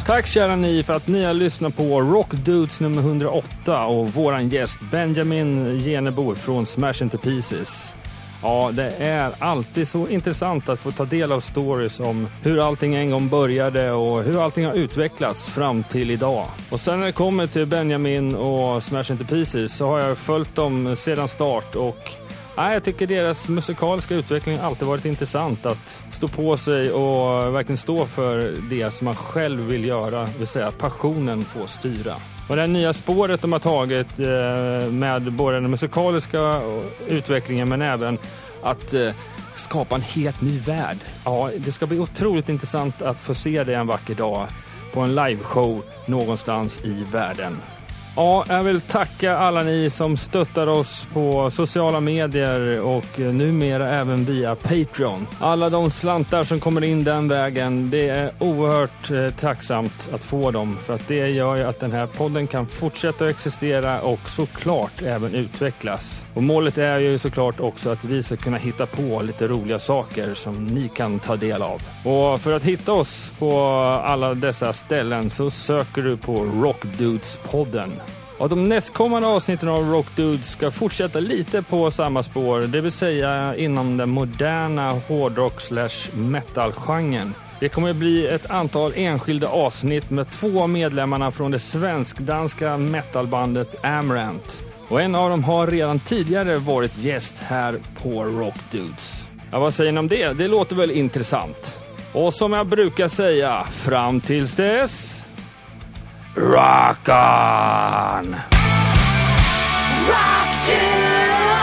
Tack kära ni för att ni har lyssnat på Rock Dudes nummer 108 och våran gäst Benjamin Genebo från Smash Into Pieces. Ja, det är alltid så intressant att få ta del av stories om hur allting en gång började och hur allting har utvecklats fram till idag. Och sen när det kommer till Benjamin och Smash Into Pieces så har jag följt dem sedan start och Nej, jag tycker deras musikaliska utveckling alltid varit intressant. Att stå på sig och verkligen stå för det som man själv vill göra, det vill säga passionen får styra. Och det här nya spåret de har tagit eh, med både den musikaliska utvecklingen men även att eh, skapa en helt ny värld. Ja, det ska bli otroligt intressant att få se det en vacker dag på en liveshow någonstans i världen. Ja, jag vill tacka alla ni som stöttar oss på sociala medier och numera även via Patreon. Alla de slantar som kommer in den vägen, det är oerhört eh, tacksamt att få dem för att det gör ju att den här podden kan fortsätta existera och såklart även utvecklas. Och målet är ju såklart också att vi ska kunna hitta på lite roliga saker som ni kan ta del av. Och för att hitta oss på alla dessa ställen så söker du på Rockdudes-podden. Och de nästkommande avsnitten av Rock Dudes ska fortsätta lite på samma spår, det vill säga inom den moderna hårdrock slash metal-genren. Det kommer att bli ett antal enskilda avsnitt med två av medlemmarna från det svensk-danska metalbandet Amrant. Och en av dem har redan tidigare varit gäst här på Rock Dudes. Ja, vad säger ni om det? Det låter väl intressant? Och som jag brukar säga, fram tills dess... Rock on! Rock to